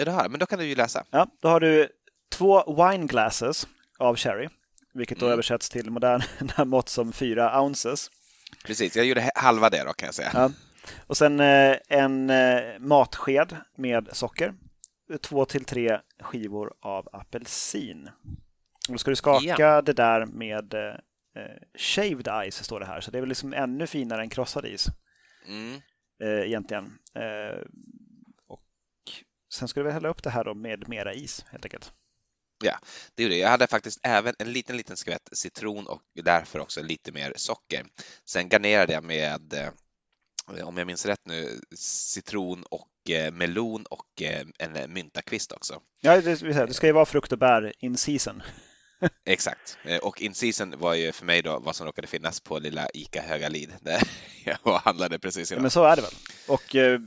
[SPEAKER 2] Ja, det har men då kan du ju läsa.
[SPEAKER 1] Ja, då har du två wine glasses av sherry, vilket då mm. översätts till moderna mått som fyra ounces.
[SPEAKER 2] Precis, jag gjorde halva det då kan jag säga. Ja.
[SPEAKER 1] Och sen eh, en eh, matsked med socker. Två till tre skivor av apelsin. Och då ska du skaka ja. det där med eh, shaved ice, står det här. Så det är väl liksom ännu finare än krossad is. Mm. Egentligen. Sen ska väl hälla upp det här då med mera is helt enkelt.
[SPEAKER 2] Ja, det gjorde jag. Jag hade faktiskt även en liten, liten skvätt citron och därför också lite mer socker. Sen garnerade jag med, eh, om jag minns rätt nu, citron och eh, melon och eh, en myntakvist också.
[SPEAKER 1] Ja, det, det ska ju vara frukt och bär in season.
[SPEAKER 2] Exakt. Eh, och in-season var ju för mig då vad som råkade finnas på lilla ICA Högalid där jag handlade precis idag.
[SPEAKER 1] Men så är det väl. Och uh,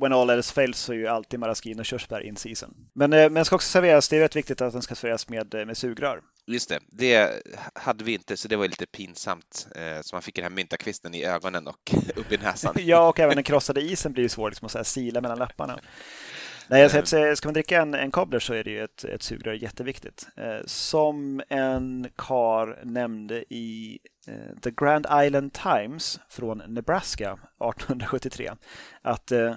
[SPEAKER 1] when all else fails så är ju alltid maraschino och körsbär in-season. Men, uh, men ska också serveras, det är rätt viktigt att den ska serveras med, med sugrör.
[SPEAKER 2] Just det, det hade vi inte så det var lite pinsamt. Så man fick den här myntakvisten i ögonen och upp i näsan.
[SPEAKER 1] ja, och även den krossade isen blir ju svår liksom, att sila mellan läpparna. Nej, jag säger, ska man dricka en, en cobbler så är det ju ett, ett sugrör jätteviktigt. Eh, som en kar nämnde i eh, The Grand Island Times från Nebraska 1873 att eh,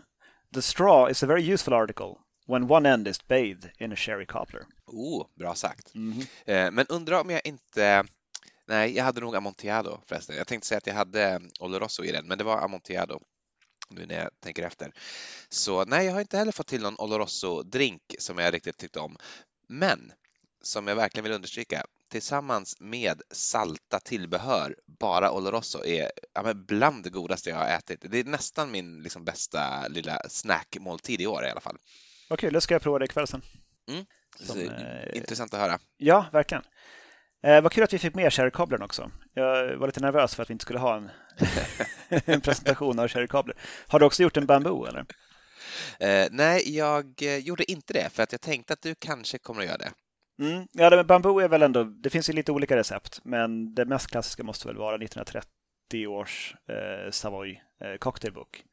[SPEAKER 1] The straw is a very useful article when one end is bathed in a sherry cobbler.
[SPEAKER 2] Oh, bra sagt. Mm -hmm. Men undrar om jag inte Nej, jag hade nog Amontillado förresten. Jag tänkte säga att jag hade Oloroso i den, men det var Amontillado nu när jag tänker efter. Så nej, jag har inte heller fått till någon Oloroso-drink som jag riktigt tyckte om. Men som jag verkligen vill understryka, tillsammans med salta tillbehör, bara Oloroso är ja, bland det godaste jag har ätit. Det är nästan min liksom, bästa lilla snackmåltid i år i alla fall.
[SPEAKER 1] Vad kul, det ska jag prova det ikväll sen.
[SPEAKER 2] Mm. Som, eh... Intressant att höra.
[SPEAKER 1] Ja, verkligen. Eh, vad kul att vi fick med Cherry-kabeln också. Jag var lite nervös för att vi inte skulle ha en, en presentation av Cherry-kablar. Har du också gjort en Bamboo eller?
[SPEAKER 2] Eh, nej, jag eh, gjorde inte det för att jag tänkte att du kanske kommer att göra det.
[SPEAKER 1] Mm. Ja, men Bamboo är väl ändå, det finns ju lite olika recept, men det mest klassiska måste väl vara 1930 års eh, Savoy eh, cocktailbok.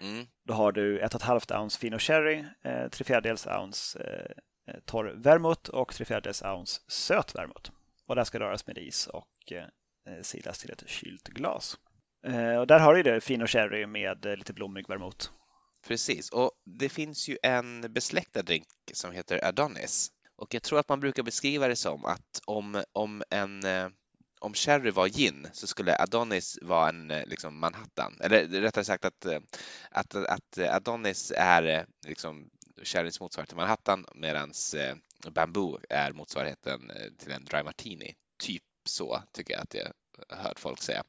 [SPEAKER 1] Mm. Då har du 1,5 ounce Fino Cherry, eh, 3 fjärdedels ounce eh, torr vermouth och 3 fjärdedels ounce söt vermouth. Och det ska röras med is och eh, silas till ett kylt glas. Eh, och där har du det Fino Cherry med eh, lite blommig vermouth.
[SPEAKER 2] Precis, och det finns ju en besläktad drink som heter Adonis. Och jag tror att man brukar beskriva det som att om, om en eh, om sherry var gin så skulle Adonis vara en eh, liksom Manhattan. Eller rättare sagt att, eh, att, att Adonis är eh, liksom Cherrys motsvarighet till Manhattan medan Bamboo är motsvarigheten till en Dry Martini. Typ så tycker jag att jag hört folk säga.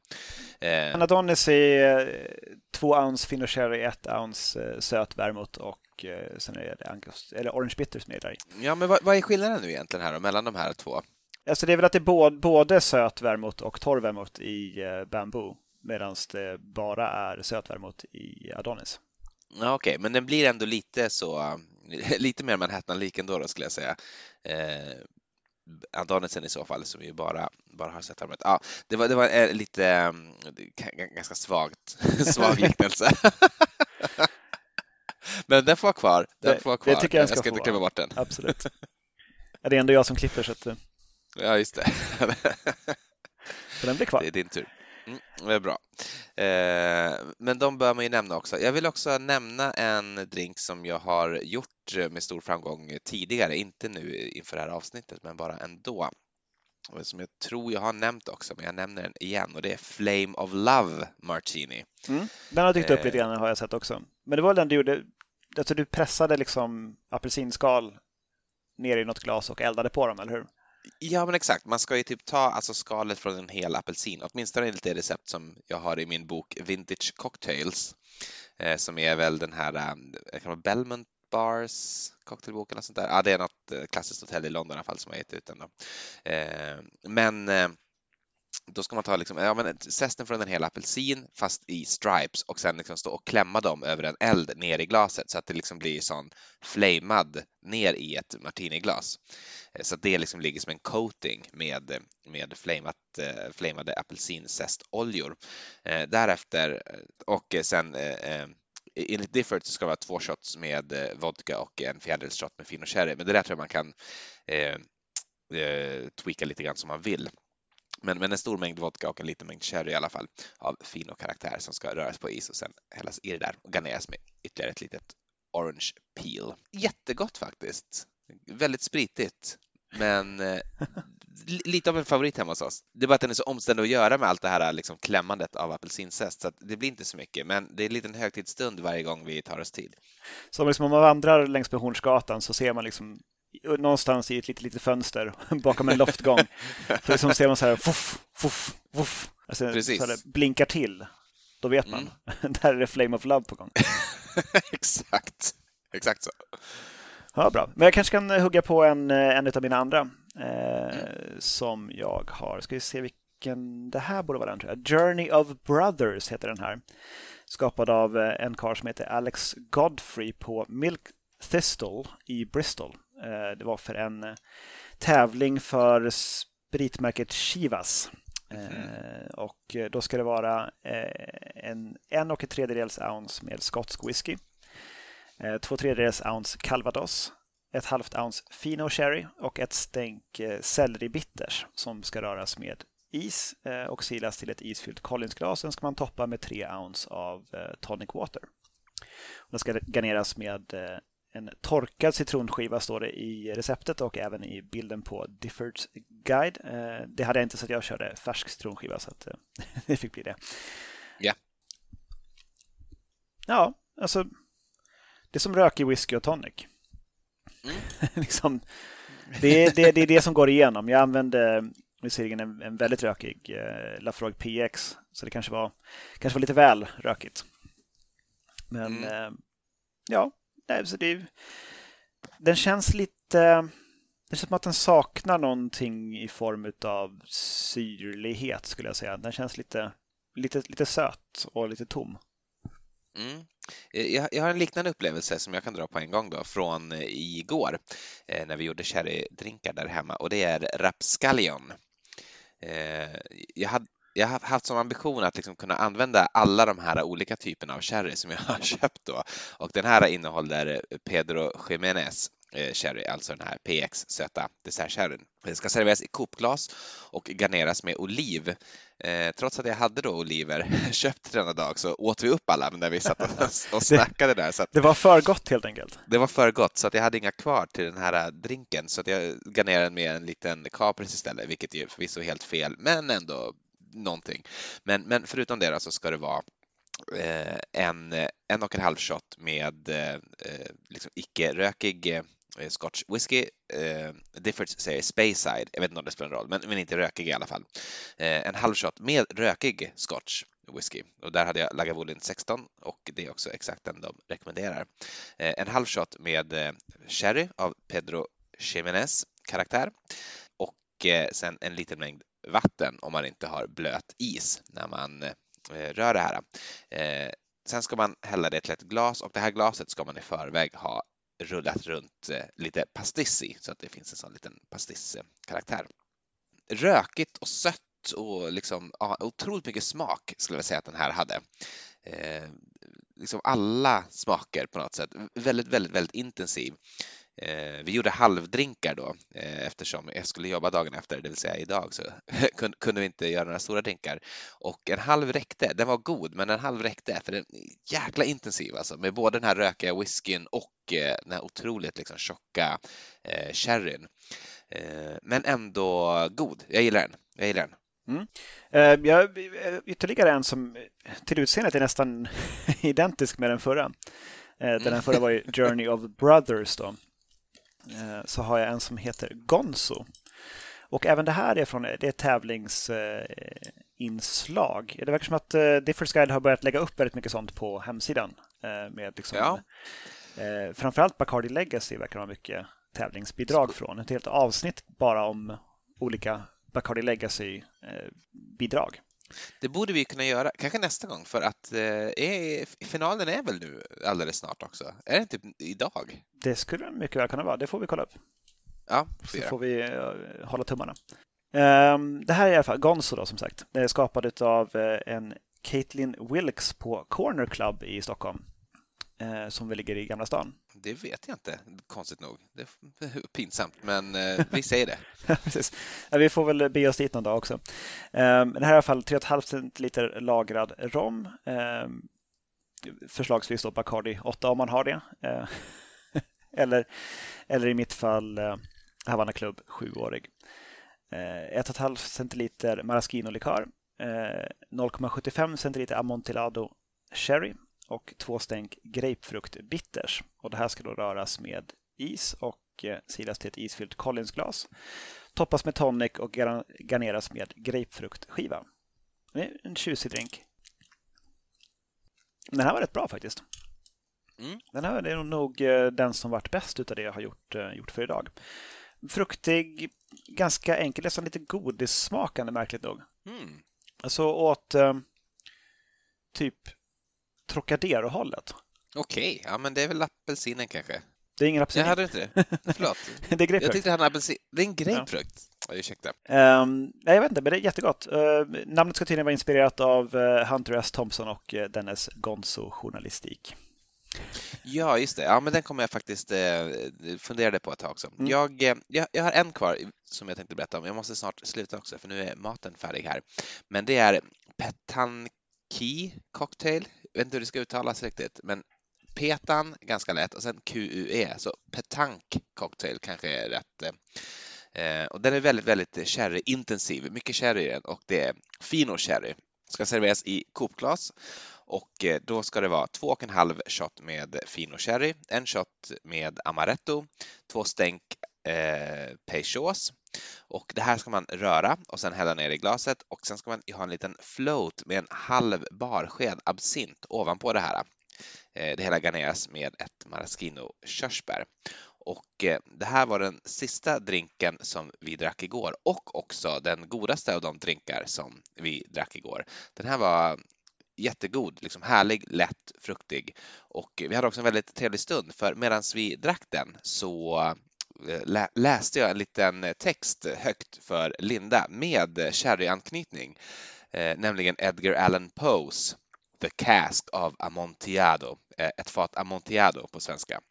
[SPEAKER 1] Eh. Adonis är två ounce Fino Cherry, ett ounce eh, söt vermouth och eh, sen är det Angus, eller Orange Bitter som är där.
[SPEAKER 2] Ja, men vad, vad, är skillnaden nu egentligen här då, mellan de här två?
[SPEAKER 1] Alltså det är väl att det är både, både söt vermouth och torr vermouth i eh, Bamboo medan det bara är söt vermouth i Adonis.
[SPEAKER 2] Ja, Okej, okay. men den blir ändå lite så lite mer Manhattan-lik ändå då skulle jag säga. Eh, Adonisen i så fall som ju bara, bara har sett armet. Ja, det var, det var eh, lite mm, ganska svagt, svag liknelse. Men den får vara kvar. Den får vara kvar.
[SPEAKER 1] Det tycker jag, jag
[SPEAKER 2] ska, ska
[SPEAKER 1] inte
[SPEAKER 2] klippa bort den.
[SPEAKER 1] Absolut. Det är ändå jag som klipper så att... Eh.
[SPEAKER 2] Ja, just det.
[SPEAKER 1] så den blir kvar.
[SPEAKER 2] Det är din tur. Mm, det är bra. Eh, men de bör man ju nämna också. Jag vill också nämna en drink som jag har gjort med stor framgång tidigare, inte nu inför det här avsnittet, men bara ändå. Som jag tror jag har nämnt också, men jag nämner den igen och det är Flame of Love Martini.
[SPEAKER 1] Mm. Den har dykt upp lite grann har jag sett också. Men det var den du gjorde, alltså du pressade liksom apelsinskal ner i något glas och eldade på dem, eller hur?
[SPEAKER 2] Ja, men exakt. Man ska ju typ ta alltså skalet från en hel apelsin, åtminstone enligt det recept som jag har i min bok Vintage Cocktails, eh, som är väl den här eh, kan Belmont Bars cocktailbok eller sånt där. Ja, det är något eh, klassiskt hotell i London i alla fall som har gett ut den. Då. Eh, men eh, då ska man ta liksom, ja, men zesten från en hel apelsin fast i stripes och sen liksom stå och klämma dem över en eld ner i glaset så att det liksom blir sån flamad ner i ett martiniglas. Eh, så att det liksom ligger som en coating med, med flamat, eh, flamade apelsinzestoljor. Eh, därefter eh, och sen eh, enligt Difford så ska det vara två shots med vodka och en fjärdedels shot med fin och sherry, men det där tror jag man kan eh, tweaka lite grann som man vill. Men, men en stor mängd vodka och en liten mängd sherry i alla fall av fin och karaktär som ska röras på is och sen hällas i det där och garneras med ytterligare ett litet orange peel. Jättegott faktiskt. Väldigt spritigt. Men eh, lite av en favorit hemma hos oss. Det är bara att den är så omständig att göra med allt det här liksom klämmandet av apelsinzest så att det blir inte så mycket. Men det är en liten högtidsstund varje gång vi tar oss tid.
[SPEAKER 1] Så liksom om man vandrar längs med Hornsgatan så ser man liksom någonstans i ett litet, litet fönster bakom en loftgång. så liksom ser man så här, fuff, fuff, fuff. Alltså, Precis. Så det blinkar till. Då vet man. Mm. Där är det Flame of Love på gång.
[SPEAKER 2] Exakt. Exakt så.
[SPEAKER 1] Ja, bra. Men jag kanske kan hugga på en, en av mina andra eh, mm. som jag har. Ska vi se vilken det här borde vara den tror jag. Journey of Brothers heter den här. Skapad av eh, en karl som heter Alex Godfrey på Milk Thistle i Bristol. Eh, det var för en eh, tävling för spritmärket Chivas. Mm. Och då ska det vara en, en och en tredjedels ounce med skotsk whisky. Två tredjedels ounce calvados. Ett halvt ounce fino sherry och ett stänk selleri bitters som ska röras med is och silas till ett isfyllt Collinsglas. Sen ska man toppa med tre ounce av tonic water. Det ska garneras med en torkad citronskiva står det i receptet och även i bilden på Diffords guide. Eh, det hade jag inte så att jag körde färsk citronskiva så att eh, det fick bli det.
[SPEAKER 2] Ja. Yeah.
[SPEAKER 1] Ja, alltså det är som rökig whisky och tonic. Mm. liksom, det, är, det, det, är det som går igenom. Jag använde visserligen en, en väldigt rökig eh, Lafroig PX så det kanske var, kanske var lite väl rökigt. Men mm. eh, ja, nej, så det, den känns lite... Det känns som att den saknar någonting i form av syrlighet skulle jag säga. Den känns lite, lite, lite söt och lite tom.
[SPEAKER 2] Mm. Eh, jag, jag, har en liknande upplevelse som jag kan dra på en gång då från eh, igår eh, när vi gjorde sherrydrinkar där hemma och det är rapskallion. Eh, jag, hade, jag har haft som ambition att liksom kunna använda alla de här olika typerna av sherry som jag har köpt då. Och den här innehåller Pedro Jiménez eh, sherry, alltså den här PX söta dessertsherryn. Den ska serveras i kopglas och garneras med oliv. Eh, trots att jag hade då oliver köpt denna dag så åt vi upp alla när vi satt och, snackade där. Så
[SPEAKER 1] det var för gott helt enkelt?
[SPEAKER 2] Det var för gott så att jag hade inga kvar till den här drinken så att jag garnerade med en liten kapris istället, vilket ju förvisso är helt fel, men ändå någonting. Men, men förutom det så ska det vara eh, en, en och en halv shot med eh, eh, liksom icke-rökig Scotch whisky. Eh, Diffords säger Speyside, jag vet inte om det spelar någon roll, men, men inte rökig i alla fall. Eh, en halv shot med rökig Scotch whisky och där hade jag Lagavulin 16 och det är också exakt den de rekommenderar. Eh, en halv shot med eh, sherry av Pedro Ximenez karaktär och eh, sen en liten mängd vatten om man inte har blöt is när man eh, rör det här. Eh, sen ska man hälla det till ett glas och det här glaset ska man i förväg ha rullat runt eh, lite pastiss i så att det finns en sån liten pastisskaraktär. Rökigt och sött och liksom, ja, otroligt mycket smak skulle jag säga att den här hade. Eh, liksom alla smaker på något sätt. Väldigt, väldigt, väldigt intensiv. Eh, vi gjorde halvdrinkar då eh, eftersom jag skulle jobba dagen efter, det vill säga idag, så kunde vi inte göra några stora drinkar. Och en halv räckte. Den var god, men en halv räckte för den är jäkla intensiv alltså med både den här rökiga whiskyn och eh, den här otroligt liksom tjocka eh, sherryn. Men ändå god. Jag gillar den. Jag gillar den.
[SPEAKER 1] Mm. Jag, ytterligare en som till utseendet är nästan identisk med den förra. Den förra var ju Journey of Brothers då. Eh, så har jag en som heter Gonzo. Och även det här är från det är tävlingsinslag. Det verkar som att eh, Differs Guide har börjat lägga upp väldigt mycket sånt på hemsidan. Eh, med liksom, ja. Framförallt Bacardi Legacy verkar ha mycket tävlingsbidrag från. Ett helt avsnitt bara om olika Bacardi Legacy-bidrag.
[SPEAKER 2] Det borde vi kunna göra, kanske nästa gång, för att eh, finalen är väl nu alldeles snart också? Är det inte idag?
[SPEAKER 1] Det skulle mycket väl kunna vara, det får vi kolla upp.
[SPEAKER 2] Ja,
[SPEAKER 1] Så får vi uh, hålla tummarna. Um, det här är i alla fall Gonzo då, som sagt. Det är skapad av uh, en Caitlin Wilkes på Corner Club i Stockholm. Uh, som väl ligger i Gamla stan.
[SPEAKER 2] Det vet jag inte, konstigt nog. Det är pinsamt, men vi säger det.
[SPEAKER 1] Precis. Vi får väl be oss dit någon dag också. Um, det här är i alla fall 3,5 centiliter lagrad rom. Um, förslagsvis då Bacardi 8 om man har det. Uh, eller, eller i mitt fall uh, Havana Club 7-årig. Uh, 1,5 centiliter maraschino-likör. 0,75 centiliter Amontillado Sherry och två stänk grapefrukt bitters. Och det här ska då röras med is och eh, silas till ett isfyllt Collinsglas. Toppas med tonic och garneras med grapefruktskiva. Det är en tjusig drink. Den här var rätt bra faktiskt. Mm. Den här är nog eh, den som varit bäst utav det jag har gjort, eh, gjort för idag. Fruktig, ganska enkel, nästan lite godissmakande märkligt nog. Mm. Alltså åt typ Trocadero-hållet.
[SPEAKER 2] Okej, ja men det är väl apelsinen kanske?
[SPEAKER 1] Det är ingen apelsin.
[SPEAKER 2] Jag hade inte det. Förlåt.
[SPEAKER 1] det är grapefrukt.
[SPEAKER 2] Jag tyckte han apelsin. Det är en grapefrukt. Ja. Ursäkta.
[SPEAKER 1] Um, jag vet inte, men det är jättegott. Uh, namnet ska tydligen vara inspirerat av uh, Hunter S. Thompson och uh, dennes Gonzo-journalistik.
[SPEAKER 2] Ja, just det. Ja, men den kommer jag faktiskt eh, fundera på ett tag också. Mm. Jag, eh, jag, jag, har en kvar som jag tänkte berätta om. Jag måste snart sluta också, för nu är maten färdig här. Men det är Petanki cocktail. Vet inte hur det ska uttalas riktigt, men Petan, ganska lätt, och sen QUE, så petank cocktail kanske är rätt. Eh, och den är väldigt, väldigt sherryintensiv, mycket sherry i den och det är Fino sherry. Ska serveras i kopglas och eh, då ska det vara två och en halv shot med Fino sherry, en shot med amaretto, två stänk eh, Peychaus och det här ska man röra och sen hälla ner i glaset och sen ska man ha en liten float med en halv barsked absint ovanpå det här. Eh, det hela garneras med ett maraschino körsbär. Och eh, det här var den sista drinken som vi drack igår och också den godaste av de drinkar som vi drack igår. Den här var jättegod, liksom härlig, lätt, fruktig och vi hade också en väldigt trevlig stund för medan vi drack den så eh, läste jag en liten text högt för Linda med sherryanknytning, nämligen Edgar Allan Poes The Cask of Amontillado, eh, ett fat Amontillado på svenska.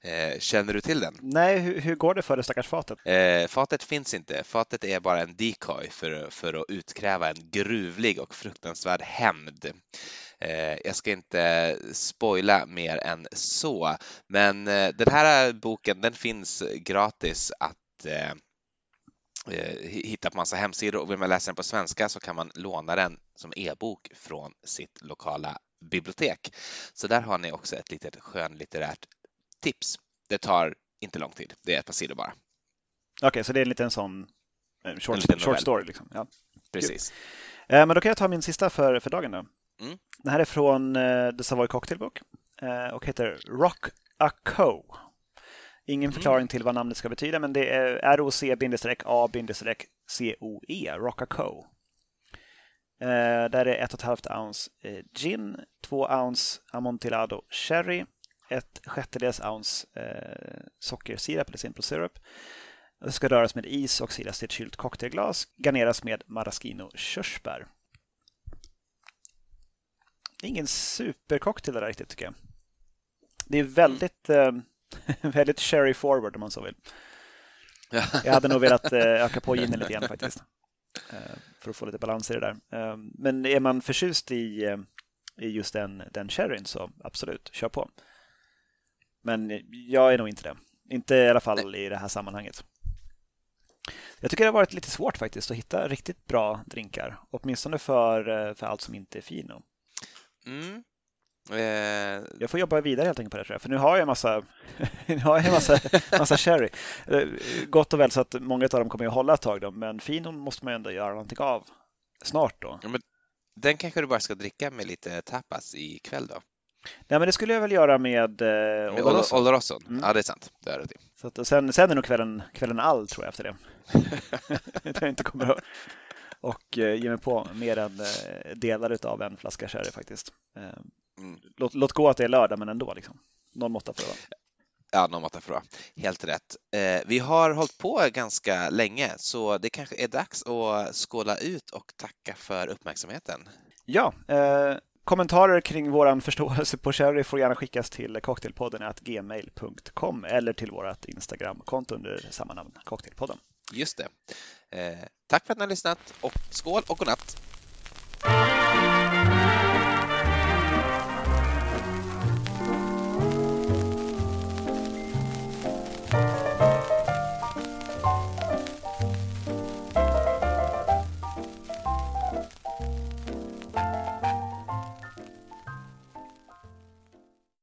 [SPEAKER 2] Eh, känner du till den?
[SPEAKER 1] Nej, hur, hur går det för det stackars fatet?
[SPEAKER 2] Eh, fatet finns inte. Fatet är bara en decoy för, för att utkräva en gruvlig och fruktansvärd hämnd. Jag ska inte spoila mer än så, men den här boken den finns gratis att Eh, hitta på massa hemsidor och vill man läsa den på svenska så kan man låna den som e-bok från sitt lokala bibliotek. Så där har ni också ett litet skönlitterärt tips. Det tar inte lång tid, det är ett par sidor bara.
[SPEAKER 1] Okej, okay, så det är en liten sån eh, short, liten short story? Liksom. Ja.
[SPEAKER 2] Precis.
[SPEAKER 1] Eh, men då kan jag ta min sista för, för dagen. Då. Mm. Den här är från The Savoy Cocktail Book och heter Rock a Co. Ingen mm. förklaring till vad namnet ska betyda, men det är ROC-A-COE, Rockaco. Eh, där är 1,5 ounce eh, gin, 2 ounce Amontillado Cherry, ett sjättedels ounce eh, sockersirap eller simple syrup. Det ska röras med is och silas till ett kylt cocktailglas, garneras med maraschino körsbär. Ingen supercocktail där riktigt tycker jag. Det är väldigt mm. väldigt sherry forward om man så vill. Jag hade nog velat eh, öka på ginen lite grann faktiskt. Eh, för att få lite balans i det där. Eh, men är man förtjust i, i just den, den sherryn så absolut, kör på. Men jag är nog inte det. Inte i alla fall i det här sammanhanget. Jag tycker det har varit lite svårt faktiskt att hitta riktigt bra drinkar. Åtminstone för, för allt som inte är fino. Mm. Eh... Jag får jobba vidare helt enkelt på det tror jag. För nu har jag en massa, nu har jag en massa, massa sherry. Eh, gott och väl så att många av dem kommer att hålla ett tag då, men finon måste man ändå göra någonting av snart då. Ja, men
[SPEAKER 2] den kanske du bara ska dricka med lite tapas ikväll då?
[SPEAKER 1] Nej, men det skulle jag väl göra med eh,
[SPEAKER 2] Oloroso. Oloroso. Mm. Ja, det är sant. Det är det.
[SPEAKER 1] Så att, sen, sen är nog kvällen, kvällen all tror jag efter det. jag inte kommer att och eh, ge mig på mer än eh, delar av en flaska sherry faktiskt. Eh, Mm. Låt, låt gå att det är lördag, men ändå. Liksom. Någon måtta får det.
[SPEAKER 2] Ja, någon måtta får det. Helt rätt. Eh, vi har hållit på ganska länge, så det kanske är dags att skåla ut och tacka för uppmärksamheten.
[SPEAKER 1] Ja, kommentarer kring vår förståelse på Cherry får gärna skickas till cocktailpodden gmail.com eller till vårt Instagramkonto under samma namn, Cocktailpodden.
[SPEAKER 2] Just det. Eh, tack för att ni har lyssnat och skål och godnatt!